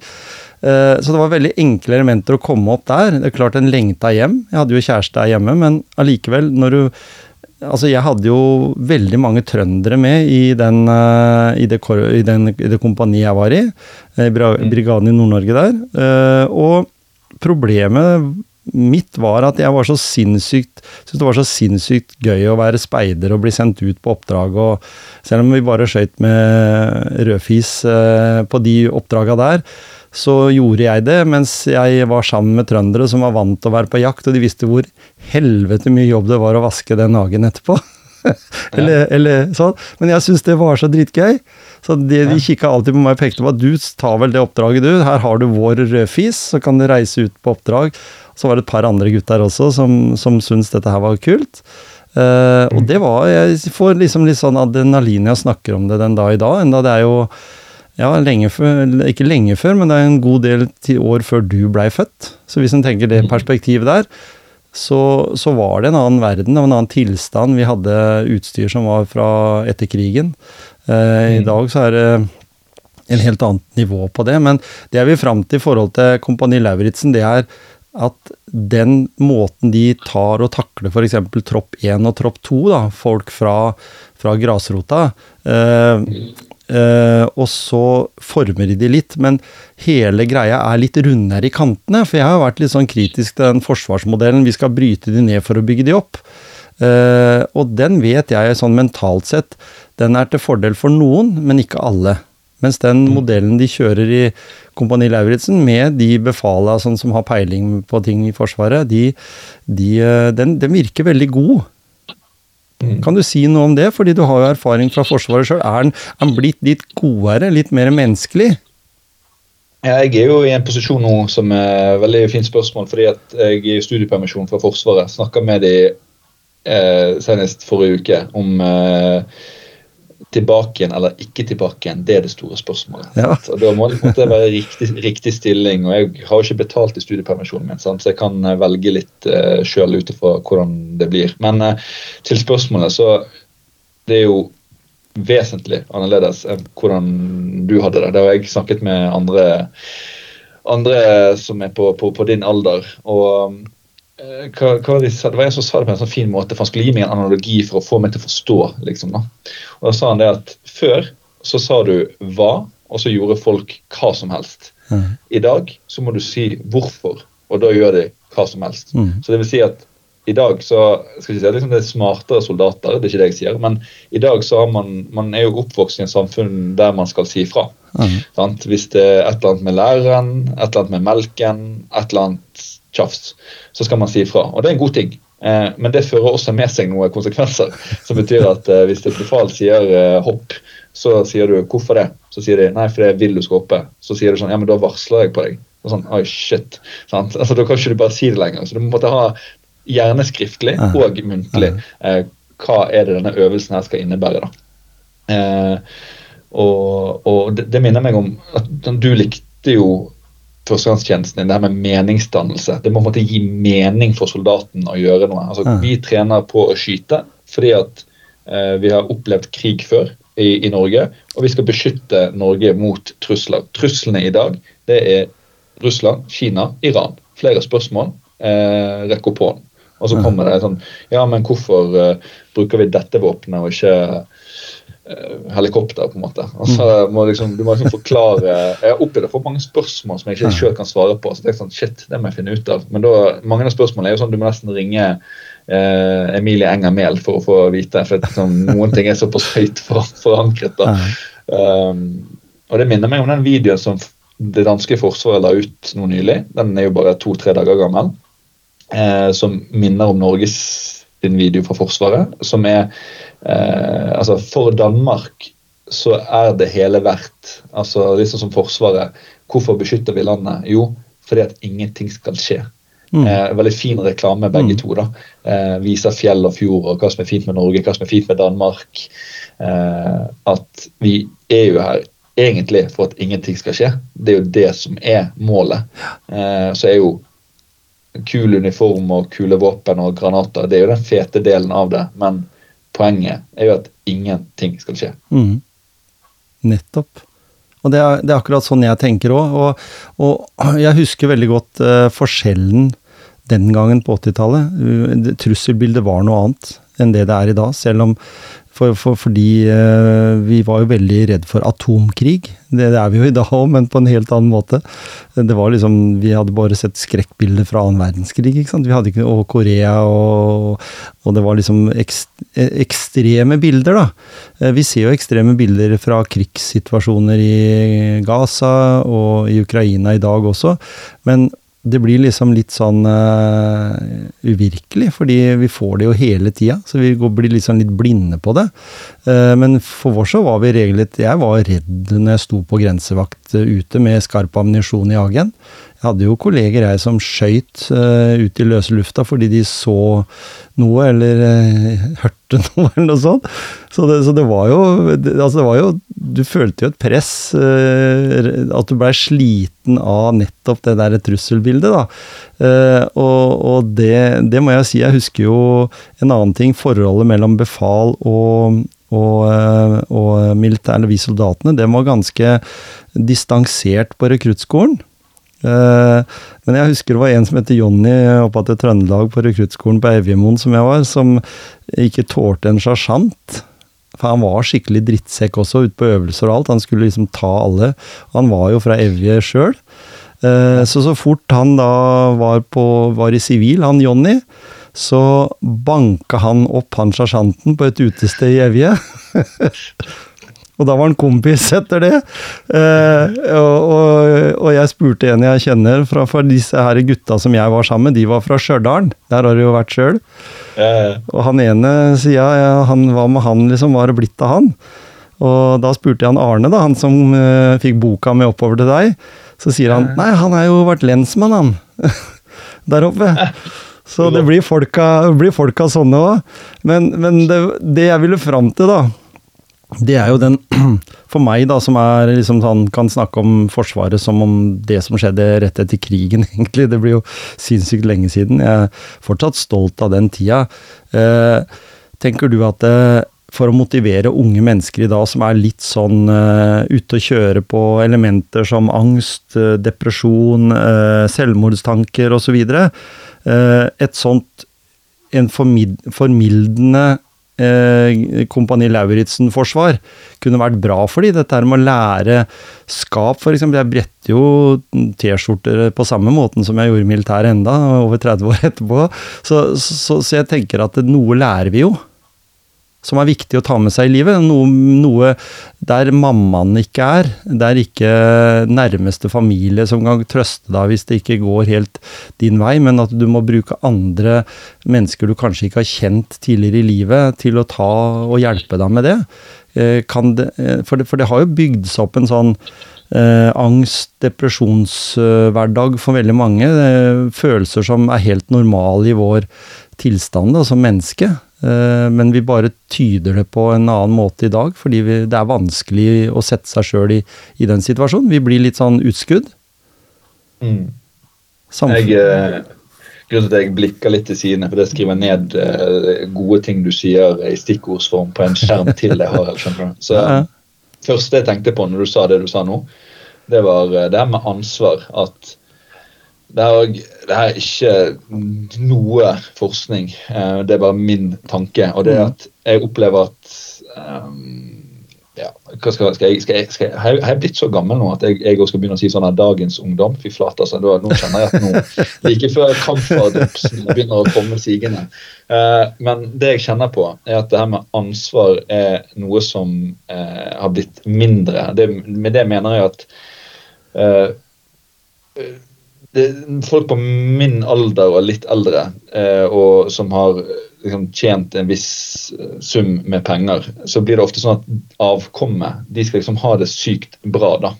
Eh, så det var veldig enkle elementer å komme opp der. Det er klart en lengta hjem. Jeg hadde jo kjæreste her hjemme, men allikevel, når du Altså, jeg hadde jo veldig mange trøndere med i, den, uh, i, det, i, den, i det kompaniet jeg var i. Eh, mm. Brigaden i Nord-Norge der. Og problemet mitt var at jeg var så sinnssykt syntes det var så sinnssykt gøy å være speider og bli sendt ut på oppdrag. og Selv om vi bare skøyt med rødfis på de oppdraga der, så gjorde jeg det mens jeg var sammen med trøndere som var vant til å være på jakt, og de visste hvor helvete mye jobb det var å vaske den hagen etterpå. eller, eller, sånn. Men jeg syntes det var så dritgøy. Så de, de kikka alltid på meg og pekte på at du tar vel det oppdraget, du. Her har du vår rødfis, så kan du reise ut på oppdrag. Så var det et par andre gutter også som, som syntes dette her var kult. Uh, og det var Jeg får liksom litt sånn adrenalin jeg snakker om det den dag i dag. Enda det er jo ja, lenge før, ikke lenge før, men det er en god del år før du blei født. Så hvis en tenker det mm. perspektivet der, så, så, var det en annen verden, en annen tilstand. Vi hadde utstyr som var fra etter krigen. Eh, I mm. dag så er det en helt annet nivå på det. Men det jeg vi fram til i forhold til Kompani Lauritzen, det er at den måten de tar og takler f.eks. tropp 1 og tropp 2, da, folk fra, fra grasrota eh, Uh, og så former de de litt, men hele greia er litt rundere i kantene. For jeg har vært litt sånn kritisk til den forsvarsmodellen. Vi skal bryte de ned for å bygge de opp. Uh, og den vet jeg sånn mentalt sett, den er til fordel for noen, men ikke alle. Mens den mm. modellen de kjører i Kompani Lauritzen, med de befala sånn, som har peiling på ting i Forsvaret, de, de, uh, den, den virker veldig god. Mm. Kan du si noe om det, fordi du har jo erfaring fra Forsvaret sjøl. Er han blitt litt godere, litt mer menneskelig? Jeg er jo i en posisjon nå som er veldig fint spørsmål, fordi at jeg er i studiepermisjon fra Forsvaret. Snakka med de eh, senest forrige uke om eh, tilbake igjen eller ikke tilbake igjen, det er det store spørsmålet. Ja. Så Da må det være riktig, riktig, stilling. og Jeg har jo ikke betalt i studiepermisjonen min, sant? så jeg kan eh, velge litt uh, sjøl ut ifra hvordan det blir. Men uh, til spørsmålet, så det er jo vesentlig annerledes enn hvordan du hadde det. Det har jeg snakket med andre, andre som er på, på, på din alder. og Eh, hva, hva de sa, Det var en som sa det på en sånn fin måte, for han skulle gi meg en analogi for å få meg til å forstå. liksom da. Og Da sa han det at før så sa du hva, og så gjorde folk hva som helst. Mm. I dag så må du si hvorfor, og da gjør de hva som helst. Mm. Så det vil si at i dag så skal jeg si, liksom det er smartere soldater, det er ikke det jeg sier, men i dag så har man, man er jo oppvokst i en samfunn der man skal si ifra. Mm. Hvis det er et eller annet med læreren, et eller annet med melken, et eller annet tjafs, så skal man si ifra. Og det er en god ting. Eh, men det fører også med seg noen konsekvenser. Som betyr at eh, hvis et befal sier eh, hopp, så sier du 'hvorfor det?' Så sier de 'nei, for jeg vil du skal hoppe'. Så sier du sånn 'ja, men da varsler jeg på deg'. Og sånn, Oi, shit. Sant? Altså, Da kan ikke du bare si det lenger. Så du måtte ha gjerne skriftlig og muntlig eh, hva er det denne øvelsen her skal innebære. da. Eh, og, og det, det, minner meg om at du likte jo førstegangstjenesten din, det her med meningsdannelse. Det må på en måte gi mening for soldaten å gjøre noe. Altså, ja. Vi trener på å skyte fordi at eh, vi har opplevd krig før i, i, Norge, og vi skal beskytte Norge mot trusler. Truslene i dag det er Russland, Kina, Iran. Flere spørsmål. Eh, rekk opp hånden. Og så kommer det sånn Ja, men hvorfor eh, bruker vi dette våpenet og ikke helikopter, på en måte. Altså, må liksom, du må liksom forklare Jeg har opplevd å få mange spørsmål som jeg ikke selv kan svare på. så det er sånn, shit, det må jeg finne ut av. Men da, mange av spørsmålene er jo sånn du må nesten ringe eh, Emilie Enger Mehl for å få vite. for liksom, Noen ting er såpass høyt for, forankret. da. Um, og Det minner meg om den videoen som det danske forsvaret la ut nå nylig. Den er jo bare to-tre dager gammel. Eh, som minner om Norges sin video fra Forsvaret. Som er eh, Altså, for Danmark så er det hele verdt. Altså, liksom som Forsvaret. Hvorfor beskytter vi landet? Jo, fordi at ingenting skal skje. Mm. Eh, veldig fin reklame, begge mm. to. da. Eh, viser fjell og fjord og hva som er fint med Norge, hva som er fint med Danmark. Eh, at vi er jo her egentlig for at ingenting skal skje. Det er jo det som er målet. Eh, så er jo kul uniform og kule våpen og granater det er jo den fete delen av det. Men poenget er jo at ingenting skal skje. Mm. Nettopp. Og det er, det er, akkurat sånn jeg tenker òg. Og, og, jeg husker veldig godt uh, forskjellen den gangen på 80-tallet. Trusselbildet var noe annet enn det det er i dag. Selv om for, for, fordi eh, vi var jo veldig redd for atomkrig. Det, det, er vi jo i dag òg, men på en helt annen måte. Det var liksom, Vi hadde bare sett skrekkbilder fra annen verdenskrig. ikke sant? Vi hadde ikke, Og Korea, og, og det var liksom ekst, ekstreme bilder, da. Uh, vi ser jo ekstreme bilder fra krigssituasjoner i Gaza og i Ukraina i dag også. Men det blir liksom litt sånn uh, uvirkelig, fordi vi får det jo hele tida. Så vi blir liksom litt blinde på det. Uh, men for vår så var vi regelrett Jeg var redd når jeg sto på grensevakt uh, ute med skarp ammunisjon i hagen. Jeg hadde jo kolleger jeg som skøyt uh, ut i løse lufta fordi de så noe eller uh, hørte noe eller noe sånt. Så det, så det var jo det, Altså, det var jo Du følte jo et press. Uh, at du blei sliten av nettopp det der trusselbildet, da. og, og det, det, må jeg si. Jeg husker jo en annen ting. Forholdet mellom befal og og, og militær, eller vi soldatene, det var ganske distansert på rekruttskolen. Eh, men jeg husker det var en som heter Jonny oppe til Trøndelag på rekruttskolen på Evjemoen som jeg var, som ikke tålte en sersjant. For han var skikkelig drittsekk også, ute på øvelser og alt. Han skulle liksom ta alle. Han var jo fra Evje sjøl. Eh, så så fort han da var, på, var i sivil, han Jonny, så banka han opp han sersjanten på et utested i Evje. Og da var han kompis etter det. Eh, og, og, og, jeg spurte en jeg kjenner fra for disse her gutta som jeg var sammen med, de var fra Stjørdal. Der har du jo vært sjøl. Eh. Og han ene sier ja, han, hva med han, liksom? Hva har det blitt av han? Og da spurte jeg han Arne, da, han som eh, fikk boka med oppover til deg. Så sier han nei, han har jo vært lensmann, han. Der oppe. Så det blir folka, blir folka sånne òg. Men, men det, det jeg ville fram til, da, det er jo den For meg, da, som er liksom sånn, kan snakke om Forsvaret som om det som skjedde rett etter krigen, egentlig. Det blir jo sinnssykt lenge siden. Jeg er fortsatt stolt av den tida. Eh, tenker du at eh, for å motivere unge mennesker i dag som er litt sånn uh, ute å kjøre på elementer som angst, uh, depresjon, uh, selvmordstanker osv. Uh, et sånt en formildende eh, Kompani Lauritzen-forsvar kunne vært bra for dem. Dette her med å lære skap, f.eks. Jeg bretter jo T-skjorter på samme måten som jeg gjorde i militæret enda, over 30 år etterpå. Så, så, så jeg tenker at noe lærer vi jo som er viktig å ta med seg i livet. Noe, noe, der mammaen ikke er. Der ikke nærmeste familie som kan trøste deg hvis det ikke går helt din vei, men at du må bruke andre mennesker du kanskje ikke har kjent tidligere i livet, til å ta og hjelpe deg med det. Eh, det eh, for, det for det har jo bygd seg opp en sånn eh, angst, depresjonshverdag for veldig mange. Eh, følelser som er helt normale i vår tilstand da, som menneske. Eh, men vi bare tyder det på en annen måte i dag, fordi vi, det er vanskelig å sette seg sjøl i, i, den situasjonen. Vi blir litt sånn utskudd. Mm. Jeg, eh, grunnen til at jeg blikker litt til sidene, for det skriver ned uh, gode ting du sier i stikkordsform på en skjerm til jeg har. skjønner du. Så ja. første jeg tenkte på når du sa det du sa nå, det var det her med ansvar. At det er, det er, ikke noe forskning, eh, det er bare min tanke. Og det er mm. at jeg opplever at um, ja, skal, skal, jeg, skal, jeg, skal jeg, Har jeg blitt så gammel nå at jeg også skal begynne å si sånn at dagens ungdom? Fy flate, altså. Da, nå kjenner jeg at nå, like før kampferdropsen begynner å komme sigende. Uh, men det jeg kjenner på, er at det her med ansvar er noe som uh, har blitt mindre. Det, med det mener jeg at uh, folk på min alder og litt eldre, og som har liksom, tjent en viss eh, sum med penger, så blir det ofte sånn at avkommet de skal liksom ha det sykt bra. da.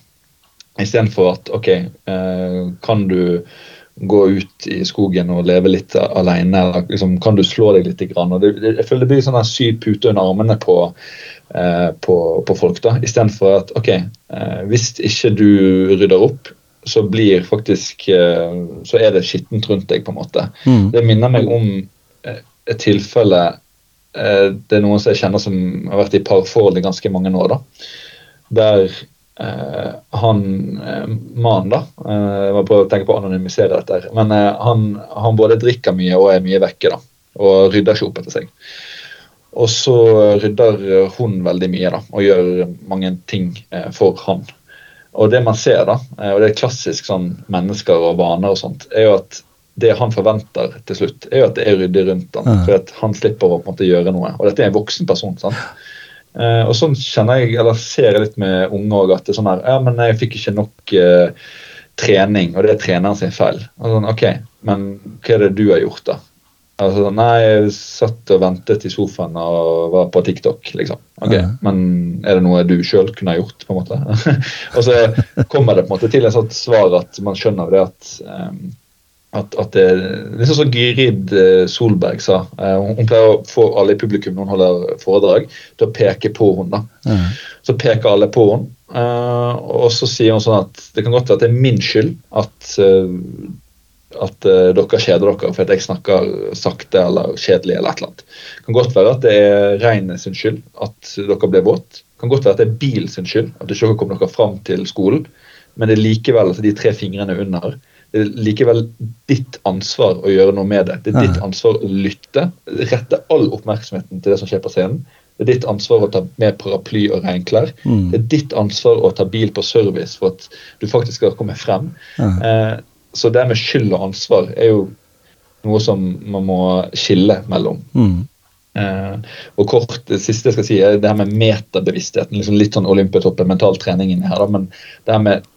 Istedenfor at OK, eh, kan du gå ut i skogen og leve litt alene? Eller liksom, kan du slå deg litt? Grann? Og det, jeg føler det blir sånn sydd pute under armene på, eh, på, på folk. da, Istedenfor at OK, eh, hvis ikke du rydder opp, så blir faktisk eh, så er det skittent rundt deg, på en måte. Mm. Det minner meg om et tilfelle eh, Det er noen som jeg kjenner som har vært i parforhold i ganske mange år. da, Der eh, han eh, mannen, da eh, Jeg må prøve å tenke på å anonymisere dette. Men eh, han, han, både drikker mye og er mye vekke. da, Og rydder ikke opp etter seg. Og så rydder hun veldig mye da, og gjør mange ting eh, for han. Og det man ser, da, og det er klassisk sånn mennesker og vaner og sånt, er jo at det han forventer til slutt, er jo at det er ryddig rundt han, for at han slipper å på en måte gjøre noe. Og dette er en voksen person. sant? Eh, og sånn kjenner jeg, eller ser jeg litt med unge òg, at det er sånn her Ja, men jeg fikk ikke nok eh, trening, og det er treneren sin feil. Og sånn, ok, Men hva er det du har gjort, da? Altså, nei, jeg satt og ventet i sofaen og var på TikTok, liksom. Ok, ja. Men er det noe du sjøl kunne ha gjort, på en måte? og så kommer det på en måte til et sånt svar at man skjønner det at um, at, at det, sånn som Gyrid eh, Solberg sa. Eh, hun pleier å få alle i publikum når hun holder foredrag, til å peke på henne. Mm. Så peker alle på henne. Uh, og så sier hun sånn at det kan godt være at det er min skyld at, at uh, dere kjeder dere for at jeg snakker sakte eller kjedelig. eller et eller annet. Kan godt være at det er regnet sin skyld at dere ble våt. Kan godt være at det er bil sin skyld at dere kom dere fram til skolen. Men det er likevel altså de tre fingrene under det er likevel ditt ansvar å gjøre noe med det. Det er ditt ansvar å lytte, rette all oppmerksomheten til det som skjer på scenen. Det er ditt ansvar å ta med paraply og regnklær. Mm. Det er ditt ansvar å ta bil på service for at du faktisk skal komme frem. Eh, så det med skyld og ansvar er jo noe som man må skille mellom. Mm. Eh, og kort, Det siste jeg skal si, er det her med metabevisstheten. liksom Litt sånn Olympiatoppen, mental trening inni her. da, Men det her med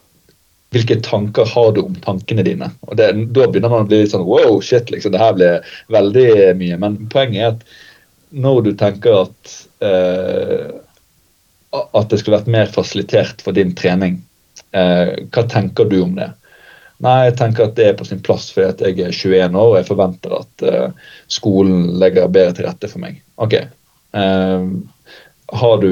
hvilke tanker har du om tankene dine? Og det, Da begynner man å bli litt sånn wow, shit, liksom, det her blir veldig mye. Men poenget er at når du tenker at eh, at det skulle vært mer fasilitert for din trening, eh, hva tenker du om det? Nei, jeg tenker at det er på sin plass fordi jeg er 21 år og jeg forventer at uh, skolen legger bedre til rette for meg. Ok. Uh, har du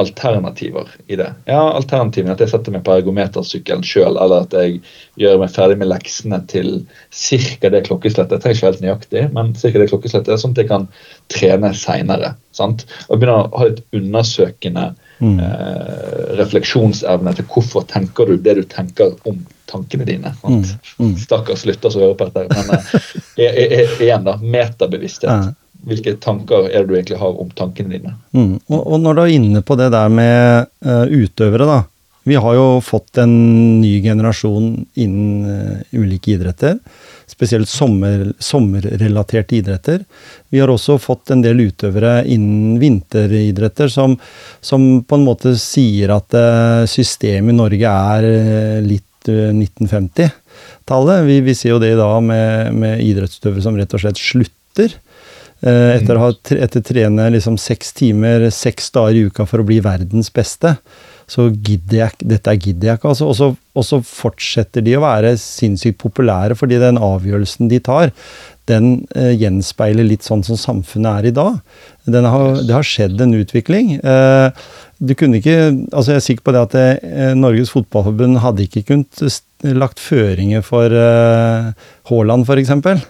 alternativer i det. Ja, Alternativene at jeg setter meg på ergometersykkelen sjøl, eller at jeg gjør meg ferdig med leksene til ca. det klokkeslettet. Jeg trenger ikke helt nøyaktig, men cirka det klokkeslettet, sånn at jeg kan trene seinere. Og begynne å ha litt undersøkende mm. eh, refleksjonsevne til hvorfor tenker du det du tenker om tankene dine. Mm. Mm. Stakkars lytter som hører på dette. Men eh, igjen, da. Metabevissthet. Hvilke tanker er det du egentlig har om tankene dine? Mm. Og, og, når du er inne på det der med uh, utøvere, da. Vi har jo fått en ny generasjon innen uh, ulike idretter. Spesielt sommer, sommerrelaterte idretter. Vi har også fått en del utøvere innen vinteridretter som, som på en måte sier at uh, systemet i Norge er litt 1950-tallet. Vi, vi, ser jo det i dag med, med idrettsutøvere som rett og slett slutter. Eh, etter å ha etter trene liksom seks timer seks dager i uka for å bli verdens beste, så gidder jeg dette gidder jeg ikke. Altså. Og så fortsetter de å være sinnssykt populære, fordi den avgjørelsen de tar, den eh, gjenspeiler litt sånn som samfunnet er i dag. Har, det har skjedd en utvikling. Eh, du kunne ikke, altså Jeg er sikker på det at det, eh, Norges Fotballforbund hadde ikke kunnet lagt føringer for eh, Haaland, f.eks.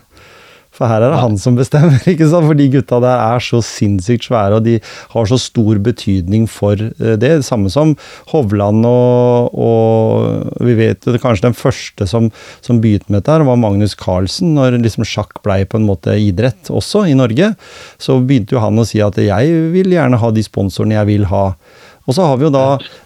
For her er det han som bestemmer, ikke sant? For de gutta der er så sinnssykt svære, og de har så stor betydning for eh, det. Samme som Hovland og, og vi vet jo kanskje den første som, som begynte med dette, her, var Magnus Carlsen. Når liksom sjakk blei på en måte idrett også i Norge, så begynte jo han å si at jeg vil gjerne ha de sponsorene jeg vil ha. Og så har vi jo da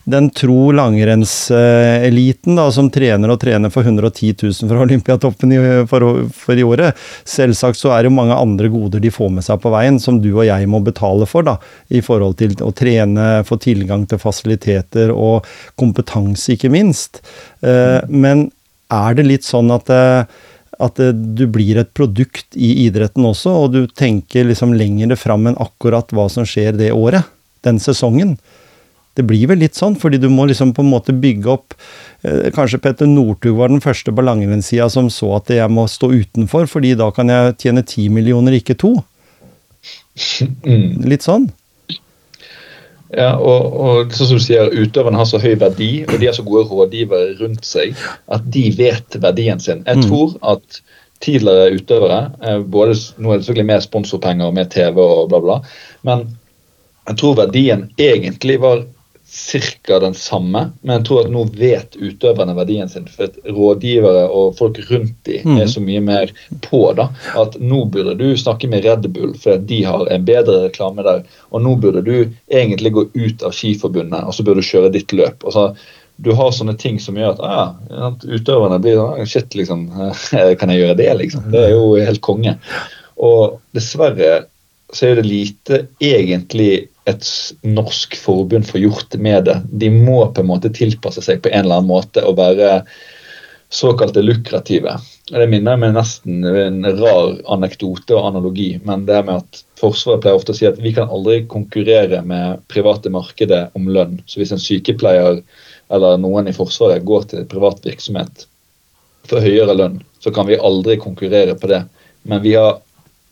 den tro langrennseliten da, som trener og trener for 110 000 fra Olympiatoppen i, for, for, i året. Selvsagt så er det jo mange andre goder de får med seg på veien, som du og jeg må betale for, da. I forhold til å trene, få tilgang til fasiliteter og kompetanse, ikke minst. Eh, men er det litt sånn at eh, at du blir et produkt i idretten også, og du tenker liksom lenger fram enn akkurat hva som skjer det året, den sesongen. Det blir vel litt sånn, fordi du må liksom på en måte bygge opp eh, Kanskje Petter Northug var den første på langrennssida som så at jeg må stå utenfor, fordi da kan jeg tjene ti millioner, ikke to. Mm. Litt sånn. Ja, og, og som du sier, Utøverne har så høy verdi, og de har så gode rådgivere rundt seg at de vet verdien sin. Jeg mm. tror at tidligere utøvere eh, både, Nå er det selvfølgelig mer sponsorpenger og mer TV og bla, bla, men jeg tror verdien egentlig var ca. den samme, men jeg tror at nå vet utøverne verdien sin. For at rådgivere og folk rundt dem er så mye mer på da, at nå burde du snakke med Red Bull, for de har en bedre reklame der. Og nå burde du egentlig gå ut av Skiforbundet og så burde du kjøre ditt løp. og så du har sånne ting som gjør at, ah, at utøverne blir sånn Shit, liksom. Kan jeg gjøre det, liksom? Det er jo helt konge. Og dessverre så er det lite egentlig et norsk forbund får gjort med det. De må på en måte tilpasse seg på en eller annen måte og være såkalte lukrative. Det minner meg nesten en rar anekdote og analogi, men det med at Forsvaret pleier ofte å si at vi kan aldri konkurrere med private markedet om lønn. Så hvis en sykepleier eller noen i Forsvaret går til privat virksomhet for høyere lønn, så kan vi aldri konkurrere på det. Men vi har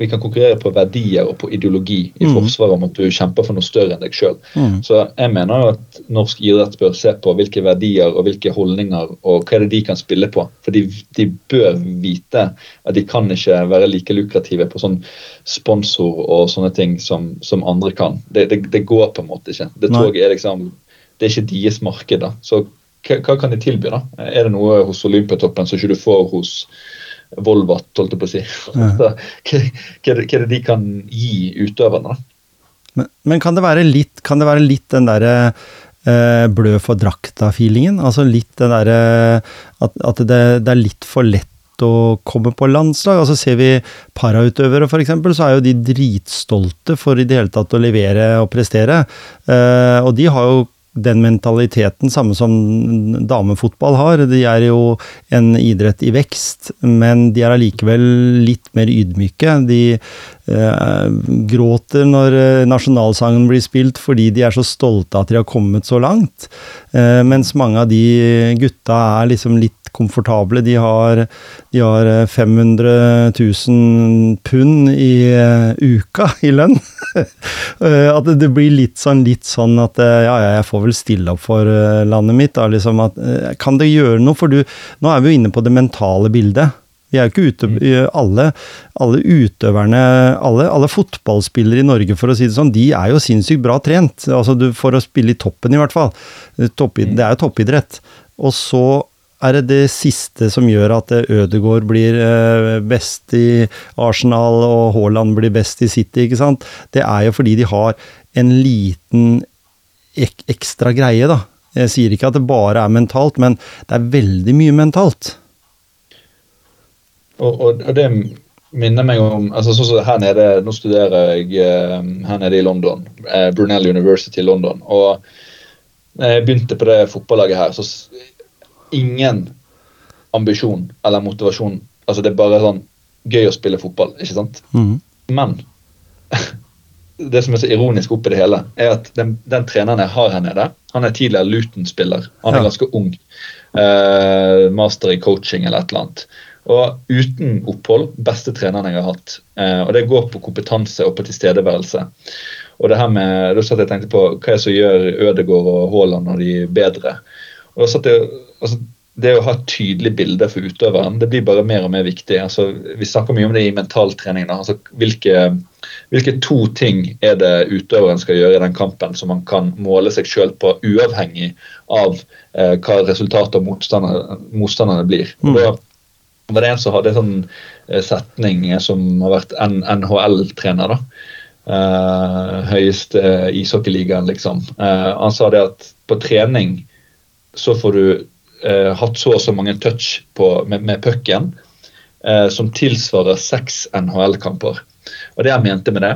vi kan konkurrere på verdier og på ideologi i mm. forsvaret om at du kjemper for noe større enn deg sjøl. Mm. Så jeg mener jo at norsk idrett bør se på hvilke verdier og hvilke holdninger og hva er det de kan spille på. For de, de bør vite at de kan ikke være like lukrative på sånn sponsor og sånne ting som, som andre kan. Det, det, det, går på en måte ikke. Det toget er liksom Det er ikke deres marked. da. Så hva, hva kan de tilby? da? Er det noe hos Olympiatoppen som ikke du får hos Volvat, holdt jeg på å si. Hva, er det de kan gi utøverne? Men, men, kan, det litt, kan det være litt den derre eh, blø for drakta-feelingen? Altså litt den derre at, at det, det, er litt for lett å komme på landslag. Altså Ser vi parautøvere f.eks., så er jo de dritstolte for i det hele tatt å levere og prestere. Eh, og de har jo den mentaliteten, samme som damefotball har. De er jo en idrett i vekst, men de er allikevel litt mer ydmyke. De gråter når eh, nasjonalsangen blir spilt fordi de er så stolte at de har kommet så langt. Eh, mens mange av de gutta er liksom litt komfortable. De har, de har 500 000 pund i uka i lønn. Eh, at det, blir litt sånn, litt sånn at ja, jeg får vel stille opp for landet mitt. Da, liksom at, kan det gjøre noe? For du, nå er vi jo inne på det mentale bildet. Vi er jo ikke ute, mm. alle, alle utøverne, alle, alle, fotballspillere i Norge, for å si det sånn, de er jo sinnssykt bra trent. Altså du, for å spille i toppen, i hvert fall. Topp, mm. det er jo toppidrett. Og så er det det siste som gjør at Ødegaard blir eh, best i Arsenal og Haaland blir best i City, ikke sant? Det er jo fordi de har en liten ek ekstra greie, da. Jeg sier ikke at det bare er mentalt, men det er veldig mye mentalt. Og, og, og det minner meg om altså så, så her nede, Nå studerer jeg eh, her nede i London, eh, Brunel University i London. og jeg begynte på det fotballaget her, så ingen ambisjon eller motivasjon. Altså Det er bare sånn gøy å spille fotball, ikke sant? Mm. Men det som er så ironisk oppi det hele, er at den, den, treneren jeg har her nede, han er tidligere Luton-spiller. Han er ja. ganske ung. Eh, master i coaching eller et eller annet. Og uten opphold, beste treneren jeg har hatt. Uh, og det går på kompetanse og på tilstedeværelse. Og det her med, Da satt jeg og tenkte på hva er det som gjør Ødegaard og Haaland når de er bedre. Og da satt jeg altså, det å ha et tydelig bilde for utøveren det blir bare mer og mer viktig. Altså, vi snakker mye om det i mentaltrening. Altså, hvilke, hvilke, to ting er det utøveren skal gjøre i den kampen som man kan måle seg sjøl på, uavhengig av eh, hva resultatet av motstanderne, motstanderne blir. Og Da var det en som hadde en sånn eh, setning som har vært NHL-trener. da, Uh, høyeste ishockeyligaen, liksom. Uh, han sa det at på trening så får du uh, hatt så og så mange touch på, med, med pucken som tilsvarer seks NHL-kamper. Og det jeg mente med det,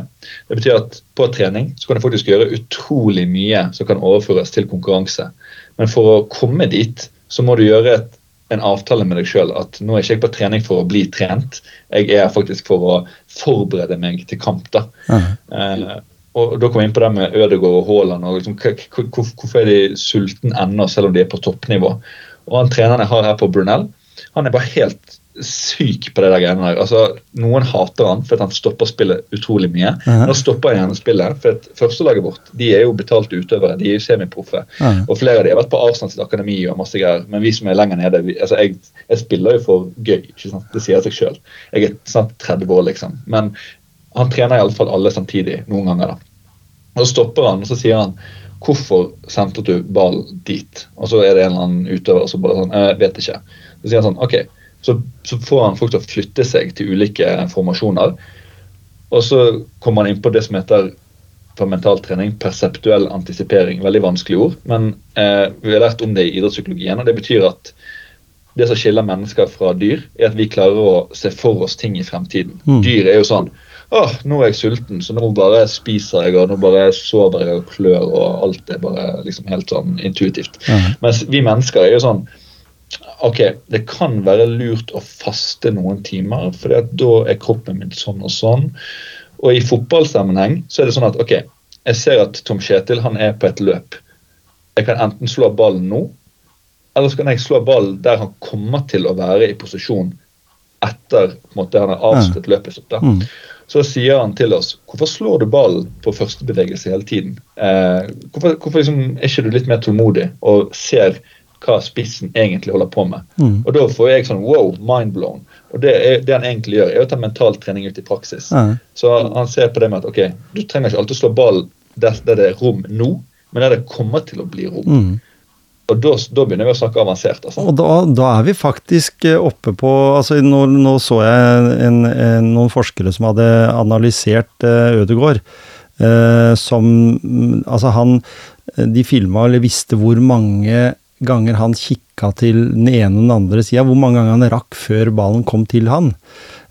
det betyr at på trening så kan du faktisk gjøre utrolig mye som kan overføres til konkurranse. Men for å komme dit, så må du gjøre et en avtale med deg sjøl at nå er ikke jeg på trening for å bli trent, jeg er faktisk for å forberede meg til kamp. da. Uh eh, og Da kom jeg inn på det med Ødegaard og Haaland. og liksom, Hvorfor er de sultne ennå, selv om de er på toppnivå? Og han Treneren jeg har her på Brunel, han er bare helt syk på det der greiene der. Altså, noen hater han fordi han stopper spillet utrolig mye. Uh -huh. Nå stopper han spillet, for førstelaget vårt de er jo betalt utøvere. De er jo semiproffe. Uh -huh. Og flere av de har vært på Arsenals akademi og masse greier. Men vi som er lenger nede vi, altså jeg, jeg, spiller jo for gøy. ikke sant? Det sier seg sjøl. Jeg er snart 30 år, liksom. Men han trener iallfall alle samtidig noen ganger. da. Og Så stopper han, og så sier han Hvorfor sendte du ballen dit? Og så er det en eller annen utøver som bare sånn Jeg vet ikke. Så sier han sånn OK, så, så, får han folk til å flytte seg til ulike formasjoner. Og så kommer han inn på det som heter for mentaltrening perseptuell antisipering. Veldig vanskelig ord, men eh, vi har lært om det i idrettspsykologien. og Det betyr at det som skiller mennesker fra dyr, er at vi klarer å se for oss ting i fremtiden. Mm. Dyr er jo sånn Åh, nå er jeg sulten, så nå bare spiser jeg, og nå bare sover jeg og klør, og alt er bare liksom helt sånn intuitivt. Mm. Mens vi mennesker er jo sånn ok, det kan være lurt å faste noen timer, for da er kroppen min sånn og sånn. Og i fotballsammenheng så er det sånn at ok, jeg ser at Tom Kjetil han er på et løp. Jeg kan enten slå ballen nå, eller så kan jeg slå ballen der han kommer til å være i posisjon etter måte, han har avsluttet løpet sitt. da. Mm. Så sier han til oss hvorfor slår du ballen på første bevegelse hele tiden? Eh, hvorfor, hvorfor liksom, er ikke du litt mer tålmodig og ser hva spissen egentlig holder på med. Mm. Og da får jeg sånn wow, mindblown. Og det, er, det, han egentlig gjør, er å ta mental trening ut i praksis. Mm. Så han ser på det med at ok, du trenger ikke alltid å slå ball der, der det er rom nå, men der det kommer til å bli rom. Mm. Og da, da, begynner vi å snakke avansert. Altså. Og da, da, er vi faktisk eh, oppe på altså Nå, nå så jeg en, en, noen forskere som hadde analysert uh, Ødegård. Uh, som Altså, han De filma eller visste hvor mange ganger han kikka til den ene og den andre sida, hvor mange ganger han rakk før ballen kom til han.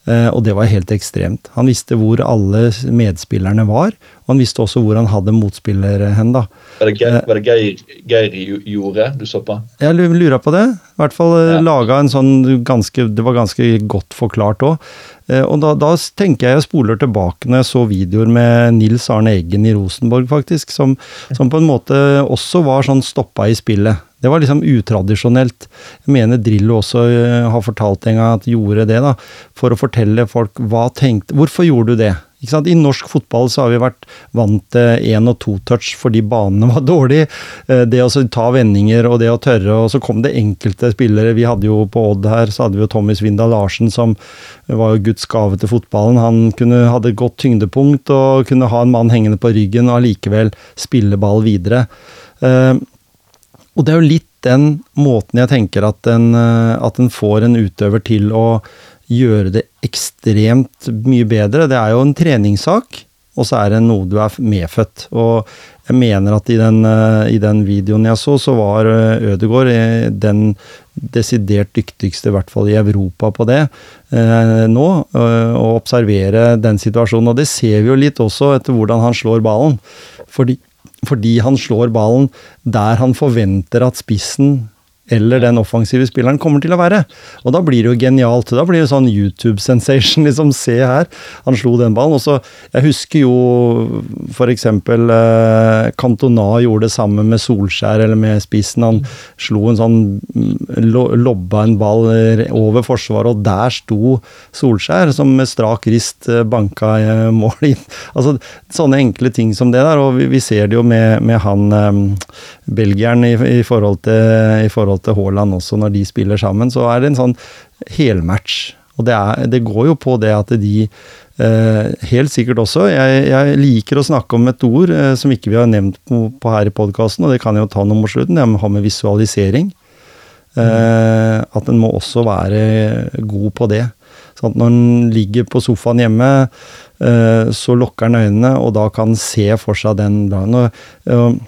Uh, og det var helt ekstremt. Han visste hvor alle medspillerne var, og han visste også hvor han hadde motspillere hen. da. Var det, Geir, var det Geir, Geir Jorde du så på? Jeg lurer på det. I hvert fall eh, ja. laga en sånn ganske Det var ganske godt forklart òg. Og da, da, tenker jeg jeg spoler tilbake når jeg så videoer med Nils Arne Eggen i Rosenborg, faktisk, som, som på en måte også var sånn stoppa i spillet. Det var liksom utradisjonelt. Jeg mener Drillo også uh, har fortalt en gang at gjorde det, da, for å fortelle folk hva tenkte Hvorfor gjorde du det? I norsk fotball så har vi vært vant til én og to touch fordi banene var dårlige. Uh, det å ta vendinger og det å tørre, og så kom det enkelte spillere. Vi hadde jo på Odd her, så hadde vi jo Tommy Svindal Larsen som var jo Guds gave til fotballen. Han kunne, hadde et godt tyngdepunkt og kunne ha en mann hengende på ryggen og allikevel spille ball videre. Og det er jo litt den måten jeg tenker at en, eh, at en får en utøver til å gjøre det ekstremt mye bedre. Det er jo en treningssak, og så er det noe du er medfødt. Og jeg mener at i den, eh, i den videoen jeg så, så var eh, Ødegaard den desidert dyktigste, i hvert fall i Europa, på det nå. Å observere den situasjonen. Og det ser vi jo litt også etter hvordan han slår ballen. Fordi fordi han slår ballen der han forventer at spissen eller den offensive spilleren kommer til å være. Og da blir det jo genialt. Da blir det sånn YouTube-sensation. liksom, Se her, han slo den ballen. Og så, Jeg husker jo f.eks. Eh, Cantona gjorde det samme med Solskjær eller med spissen. Han slo en sånn mm, lo, Lobba en ball over forsvaret, og der sto Solskjær, som med strak rist eh, banka eh, mål inn. Altså, Sånne enkle ting som det der. Og vi, vi ser det jo med, med han eh, belgieren i, i forhold til i forhold til Haaland også, når de spiller sammen, så er det en sånn helmatch. Og det, er, det går jo på det at de Uh, Helt sikkert også. Jeg, jeg, liker å snakke om et ord uh, som ikke vi har nevnt på, på her i podkasten, og det kan jeg jo ta noe mot slutten. Det har med visualisering. Eh, at en må også være god på det. Sånn at når en ligger på sofaen hjemme, så lukker en øynene, og da kan en se for seg den dagen. Og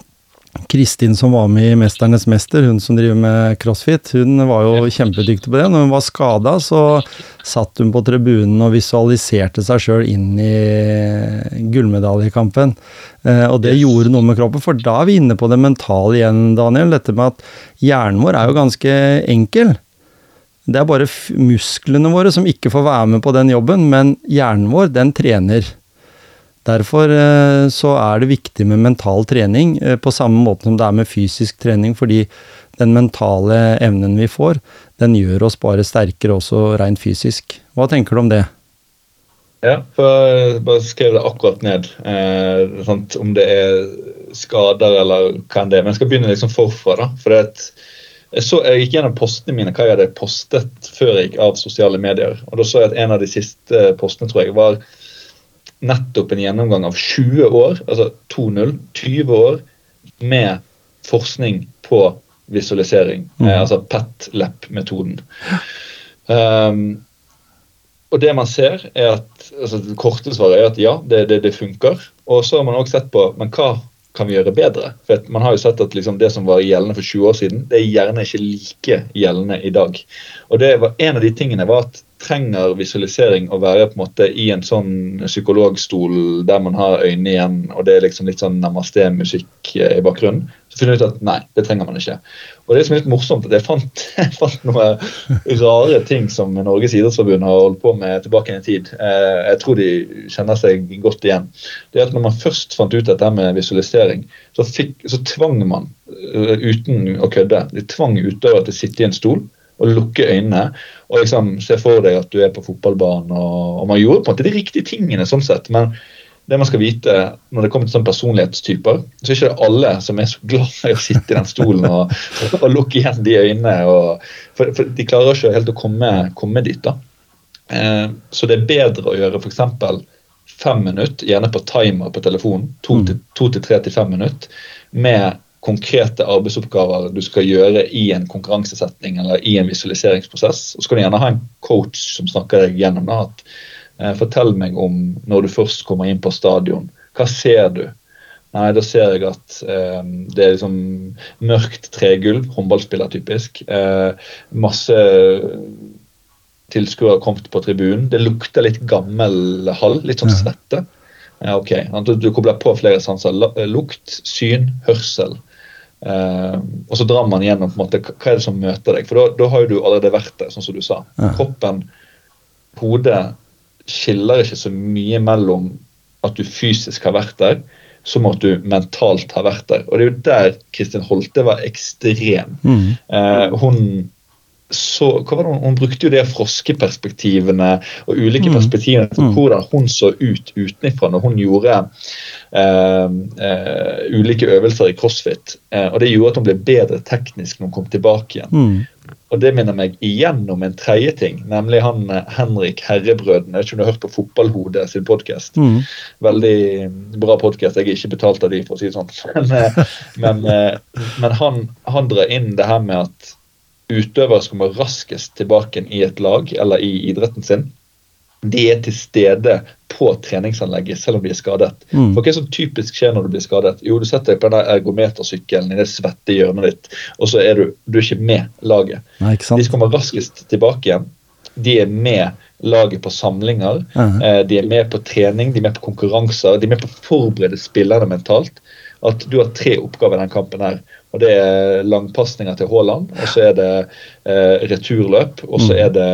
Kristin som var med i 'Mesternes mester', hun som driver med crossfit, hun var jo kjempedyktig på det. Når hun var skada, så satt hun på tribunen og visualiserte seg sjøl inn i gullmedaljekampen. Eh, og det gjorde noe med kroppen, for da er vi inne på det mentale igjen, Daniel. Dette med at hjernen vår er jo ganske enkel. Det er bare musklene våre som ikke får være med på den jobben, men hjernen vår, den trener. Derfor eh, så er det viktig med mental trening, eh, på samme måte som det er med fysisk trening, fordi den mentale evnen vi får, den gjør oss bare sterkere også rent fysisk. Hva tenker du om det? Ja, for jeg bare skrev det akkurat ned. Eh, sant, om det er skader eller hva enn det er. Men jeg skal begynne liksom forfra. da, for det at så, jeg gikk gjennom postene mine, hva jeg hadde postet før jeg gikk av sosiale medier. og Da så jeg at en av de siste postene tror jeg, var nettopp en gjennomgang av 20 år, altså 2-0, 20 år med forskning på visualisering. Mm. Eh, altså PET-lap-metoden. Um, og det man ser, er at altså det korte svaret er at ja, det, det, det funker. Og så har man også sett på men hva kan vi gjøre bedre? For Man har jo sett at liksom det som var gjeldende for 20 år siden, det er gjerne ikke like gjeldende i dag. Og det var En av de tingene var at trenger visualisering å være på en måte i en sånn psykologstol der man har øynene igjen, og det er liksom litt sånn namaste-musikk i bakgrunnen, så finner du ut at nei, det trenger man ikke. Og det er litt morsomt, at jeg fant, jeg fant noen rare ting som Norges idrettsforbund har holdt på med tilbake i en tid. Eh, jeg tror de kjenner seg godt igjen. Det er at når man først fant ut dette med visualisering, så, fikk, så tvang man, eh, uten å kødde, de tvang utøvere til å sitte i en stol og lukke øynene og liksom se for deg at du er på fotballbanen. Og, og man gjorde på en måte de riktige tingene, sånn sett. Men det man skal vite når det kommer til sånne personlighetstyper, så er det ikke alle som er så glad i å sitte i den stolen og, og lukke igjen de øynene. Og, for, for, de klarer ikke helt å komme, komme dit. da. Eh, så det er bedre å gjøre f.eks. fem minutter, gjerne på timer på telefonen, to, mm. til, to til tre til fem minutter, med konkrete arbeidsoppgaver du skal gjøre i en konkurransesetning eller i en visualiseringsprosess. Og så kan du gjerne ha en coach som snakker deg gjennom det. at eh, Fortell meg om når du først kommer inn på stadion. Hva ser du? Nei, da ser jeg at eh, det er liksom mørkt tregulv, håndballspiller typisk. Eh, masse tilskuere kommet på tribunen. Det lukter litt gammel hall, litt sånn svette. Ja, ok. Du, du kobler på flere sanser. Lukt, syn, hørsel. Uh, og så drar man gjennom på en måte, hva er det som møter deg. For da, har jo du allerede vært der, sånn som du sa. Ja. Kroppen, hodet, skiller ikke så mye mellom at du fysisk har vært der, som at du mentalt har vært der. Og det er jo der Kristin Holte var ekstrem. Mm. Uh, hun så, hva var det, Hun brukte jo de froskeperspektivene og ulike mm. perspektivene til mm. hvordan hun så ut utenfra når hun gjorde uh, uh, ulike øvelser i crossfit. Uh, og Det gjorde at hun ble bedre teknisk når hun kom tilbake igjen. Mm. Og Det minner meg igjen om en tredje ting, nemlig han Henrik Herrebrøden. Jeg vet ikke om du har hørt på Fotballhodet sin podkast. Mm. Veldig bra podkast. Jeg er ikke betalt av de, for å si det sånn. Men, men, men han, han drar inn det her med at utøvere som kommer raskest tilbake i et lag eller i idretten sin, de er til stede på treningsanlegget selv om de er skadet. Mm. For Hva er som typisk skjer når du blir skadet? Jo, Du setter deg på den ergometersykkelen i det svette hjørnet ditt, og så er du, du er ikke med laget. Nei, de som kommer raskest tilbake igjen, de er med laget på samlinger. Uh -huh. Eh, de er med på trening, de er med på konkurranser, de er med på å forberede spillerne mentalt. At du har tre oppgaver i den kampen her. Og Det er langpasninger til Haaland, og så er det eh, returløp, og så mm. er det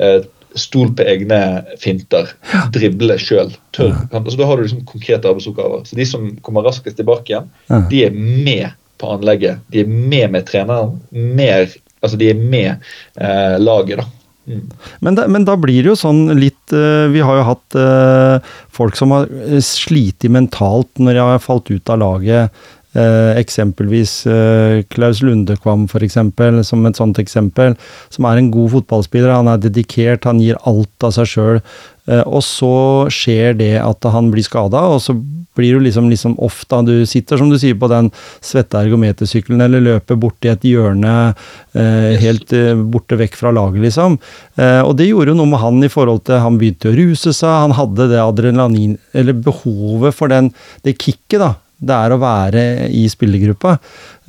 eh, stol på egne finter. Drible sjøl. Tørr. Altså, da har du liksom konkrete arbeidsoppgaver. Så De som kommer raskest tilbake igjen, de er med på anlegget. De er med med treneren. Mer, altså de er med eh, laget, da. Mm. Men, da, men, da, blir det jo sånn litt uh, Vi har jo hatt uh, folk som har slitt mentalt når de har falt ut av laget Eh, eksempelvis eh, Klaus Lundekvam, for eksempel, som et sånt eksempel. Som er en god fotballspiller. Han er dedikert, han gir alt av seg sjøl. Eh, og så skjer det at han blir skada, og så blir du liksom, liksom ofte. Du sitter, som du sier, på den svette ergometersykkelen eller løper borti et hjørne eh, helt eh, borte vekk fra laget, liksom. Eh, og det gjorde jo noe med han i forhold til Han begynte å ruse seg, han hadde det adrenalin Eller behovet for den, det kicket, da det er å være i spillergruppa.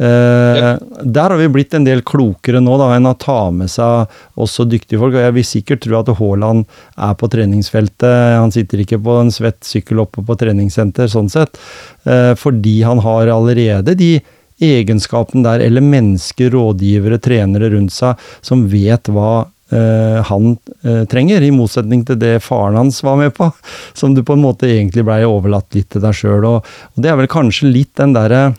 Eh, ja. Der har vi blitt en del klokere nå da, enn å ta med seg også dyktige folk. og Jeg vil sikkert tro at Haaland er på treningsfeltet. Han sitter ikke på en svett sykkel oppe på treningssenter, sånn sett. Eh, fordi han har allerede de egenskapene der, eller mennesker, rådgivere, trenere rundt seg, som vet hva Uh, han uh, trenger, i motsetning til det faren hans var med på. Som du på en måte egentlig blei overlatt litt til deg sjøl. Og, og, det er vel kanskje litt den derre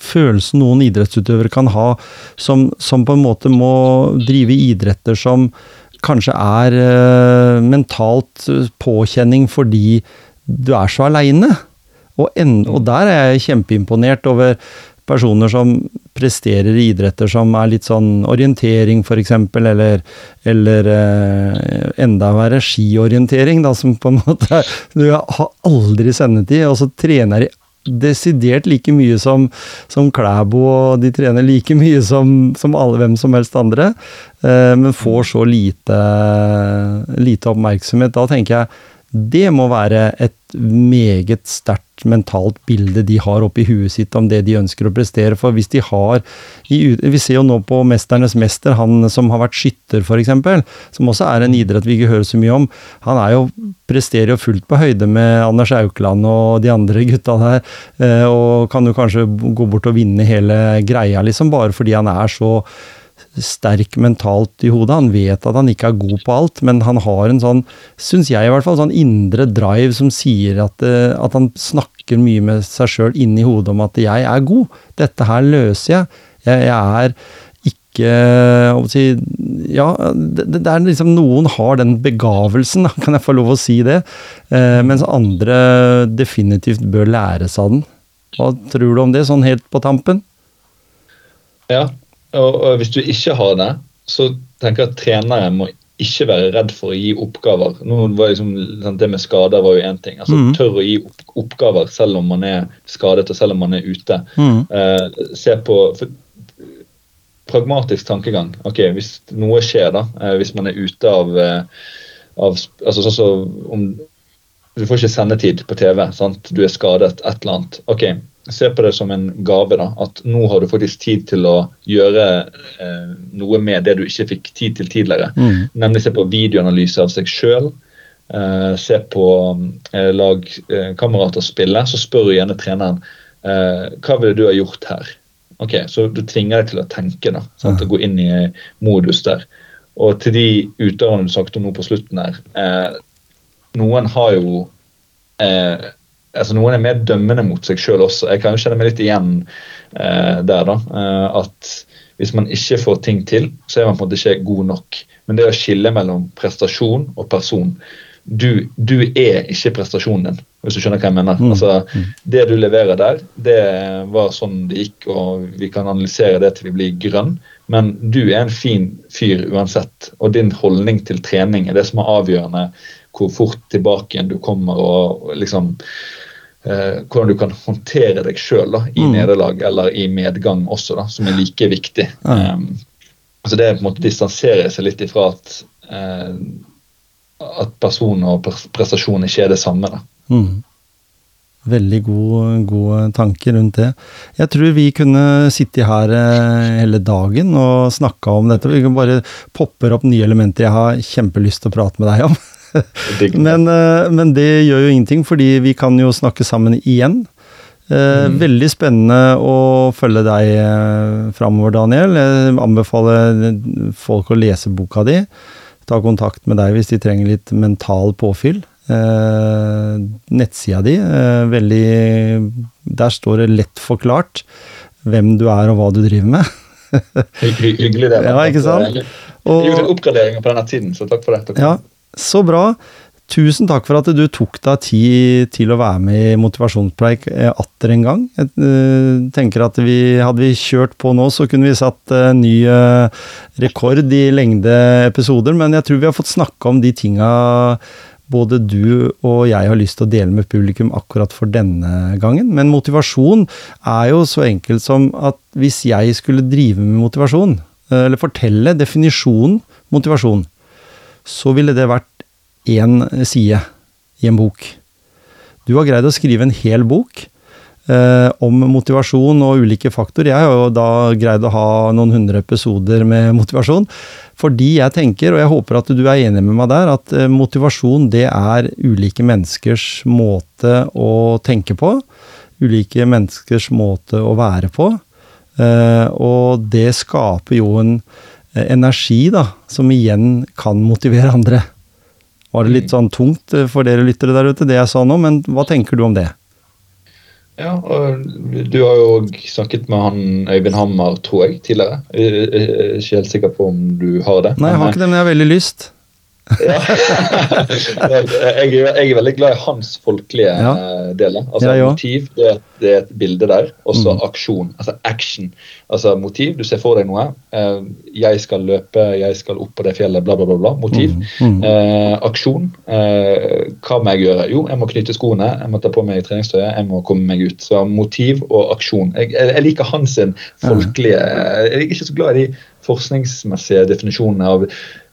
følelsen noen idrettsutøvere kan ha, som, som, på en måte må drive idretter som kanskje er uh, mentalt påkjenning fordi du er så aleine. Og, og, der er jeg kjempeimponert over personer som presterer i idretter som er litt sånn orientering, f.eks., eller, eller eh, enda verre skiorientering, da, som på en måte Du har aldri sendetid, og så trener de desidert like mye som, som Klæbo, og de trener like mye som, som alle, hvem som helst andre, eh, men får så lite, lite oppmerksomhet. Da tenker jeg det må være et meget sterkt mentalt bilde de har oppi huet sitt om det de ønsker å prestere. For hvis de har Vi ser jo nå på 'Mesternes mester', han som har vært skytter, f.eks., som også er en idrett vi ikke hører så mye om. Han er jo, presterer jo fullt på høyde med Anders Aukland og de andre gutta der, eh, og kan jo kanskje gå bort og vinne hele greia, liksom, bare fordi han er så sterk mentalt i hodet. Han vet at han ikke er god på alt, men han har en sånn, syns jeg i hvert fall, sånn indre drive som sier at, eh, at han snakker mye med seg sjøl inni hodet om at 'jeg er god', dette her løser jeg. Jeg, jeg er ikke si, Ja, det, det, er liksom noen har den begavelsen, kan jeg få lov å si det. Eh, mens andre definitivt bør læres av den. Hva tror du om det, sånn helt på tampen? Ja, og, og, hvis du ikke har det, så tenker jeg at trenere må ikke være redd for å gi oppgaver. Liksom, Det med skader var jo én ting. altså mm. Tør å gi oppgaver selv om man er skadet og selv om man er ute. Mm. Eh, se på pragmatisk tankegang. ok, Hvis noe skjer, da, eh, hvis man er ute av, eh, av altså sånn så om, Du får ikke sendetid på TV. sant? Du er skadet, et eller annet. ok, se på det som en gave. da, At nå har du faktisk tid til å gjøre eh, noe med det du ikke fikk tid til tidligere. Mm. Nemlig se på videoanalyse av seg sjøl. Eh, se på eh, lagkamerater eh, spille. Så spør du gjerne treneren eh, hva ville du ha gjort her. Ok, Så du tvinger deg til å tenke, da, sant? å gå inn i modus der. Og til de utøverne du snakket om nå på slutten her. Eh, noen har jo eh, altså Noen er mer dømmende mot seg sjøl også. Jeg kan jo kjenne meg litt igjen eh, der. da, eh, At hvis man ikke får ting til, så er man på en måte ikke god nok. Men det å skille mellom prestasjon og person du, du er ikke prestasjonen din, hvis du skjønner hva jeg mener. Mm. Altså, mm. det du leverer der, det var sånn det gikk, og vi kan analysere det til vi blir grønn. Men du er en fin fyr uansett, og din holdning til trening er det som er avgjørende hvor fort tilbake igjen du kommer, og liksom eh, hvordan du kan håndtere deg sjøl i mm. nederlag eller i medgang også, da, som er like viktig. Ja. Um, så Det er på en måte distansere seg litt ifra at, eh, at person og prestasjon ikke er det samme. da. Mm. Veldig god, god tanke rundt det. Jeg tror vi kunne sitte her eh, hele dagen og snakka om dette. Vi kan bare popper opp nye elementer jeg har kjempelyst til å prate med deg om. men, eh, men, det gjør jo ingenting, fordi vi kan jo snakke sammen igjen. Mm. Veldig spennende å følge deg eh, framover, Daniel. Jeg anbefaler folk å lese boka di. Ta kontakt med deg hvis de trenger litt mental påfyll. Eh, nettsida di, eh, veldig Der står det lett forklart hvem du er og hva du driver med. Hyggelig det. Ja, ikke sant? Jeg gjorde en oppgradering på denne tiden, så takk for det. Ja, så bra. tusen takk for at du tok deg tid til å være med i Motivasjonspreik eh, atter en gang. Jeg eh, tenker at vi, Hadde vi kjørt på nå, så kunne vi satt eh, ny rekord i lengde episoder, men jeg tror vi har fått snakke om de tinga både du og jeg har lyst til å dele med publikum akkurat for denne gangen. Men motivasjon er jo så enkelt som at hvis jeg skulle drive med motivasjon, eller fortelle definisjonen motivasjon, så ville det vært én side i en bok. Du har greid å skrive en hel bok eh, om motivasjon og ulike faktorer. Jeg har jo da greid å ha noen hundre episoder med motivasjon. Fordi jeg tenker, og jeg håper at du er enig med meg der, at eh, motivasjon det er ulike menneskers måte å tenke på. Ulike menneskers måte å være på. Eh, og det skaper jo en energi, da, som igjen kan motivere andre. Var det litt sånn tungt eh, for dere lyttere der ute, det jeg sa nå, men hva tenker du om det? Ja, og du har jo snakket med han Øyvind Hammer, tror jeg, tidligere. Jeg er ikke helt sikker på om du har det. Nei, jeg har ikke det, men jeg har veldig lyst. Ja. jeg, er, jeg, er veldig glad i hans folkelige Ja. deler. Altså ja. Motiv, det, det er et bilde der. Også Mm. aksjon. Altså action. Altså motiv, du ser for deg noe. Uh, jeg skal løpe, jeg skal opp på det fjellet, bla, bla, bla. bla. Motiv. Mm. Eh, aksjon. Uh, hva må jeg gjøre? Jo, jeg må knytte skoene, jeg må ta på meg treningstøyet, jeg må komme meg ut. Så motiv og aksjon. Jeg, jeg, jeg liker hans folkelige Jeg er ikke så glad i de forskningsmessige definisjonene av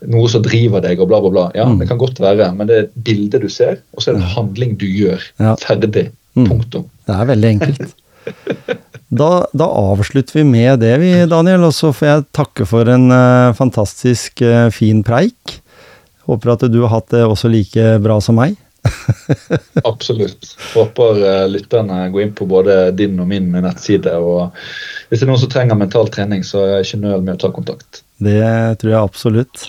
noe som driver deg, og bla, bla, bla. Ja, Mm. det kan godt være, men det er et bilde du ser, og så er det en handling du gjør. Ja. Ferdig. Mm. Punktum. Det er veldig enkelt. Da, da avslutter vi med det, vi, Daniel. Og så får jeg takke for en uh, fantastisk uh, fin preik. Håper at du har hatt det også like bra som meg. Absolutt. Håper eh, lytterne går inn på både din og min nettside. og Hvis det er noen som trenger mental trening, så er ikke nøl med å ta kontakt. Det tror jeg absolutt.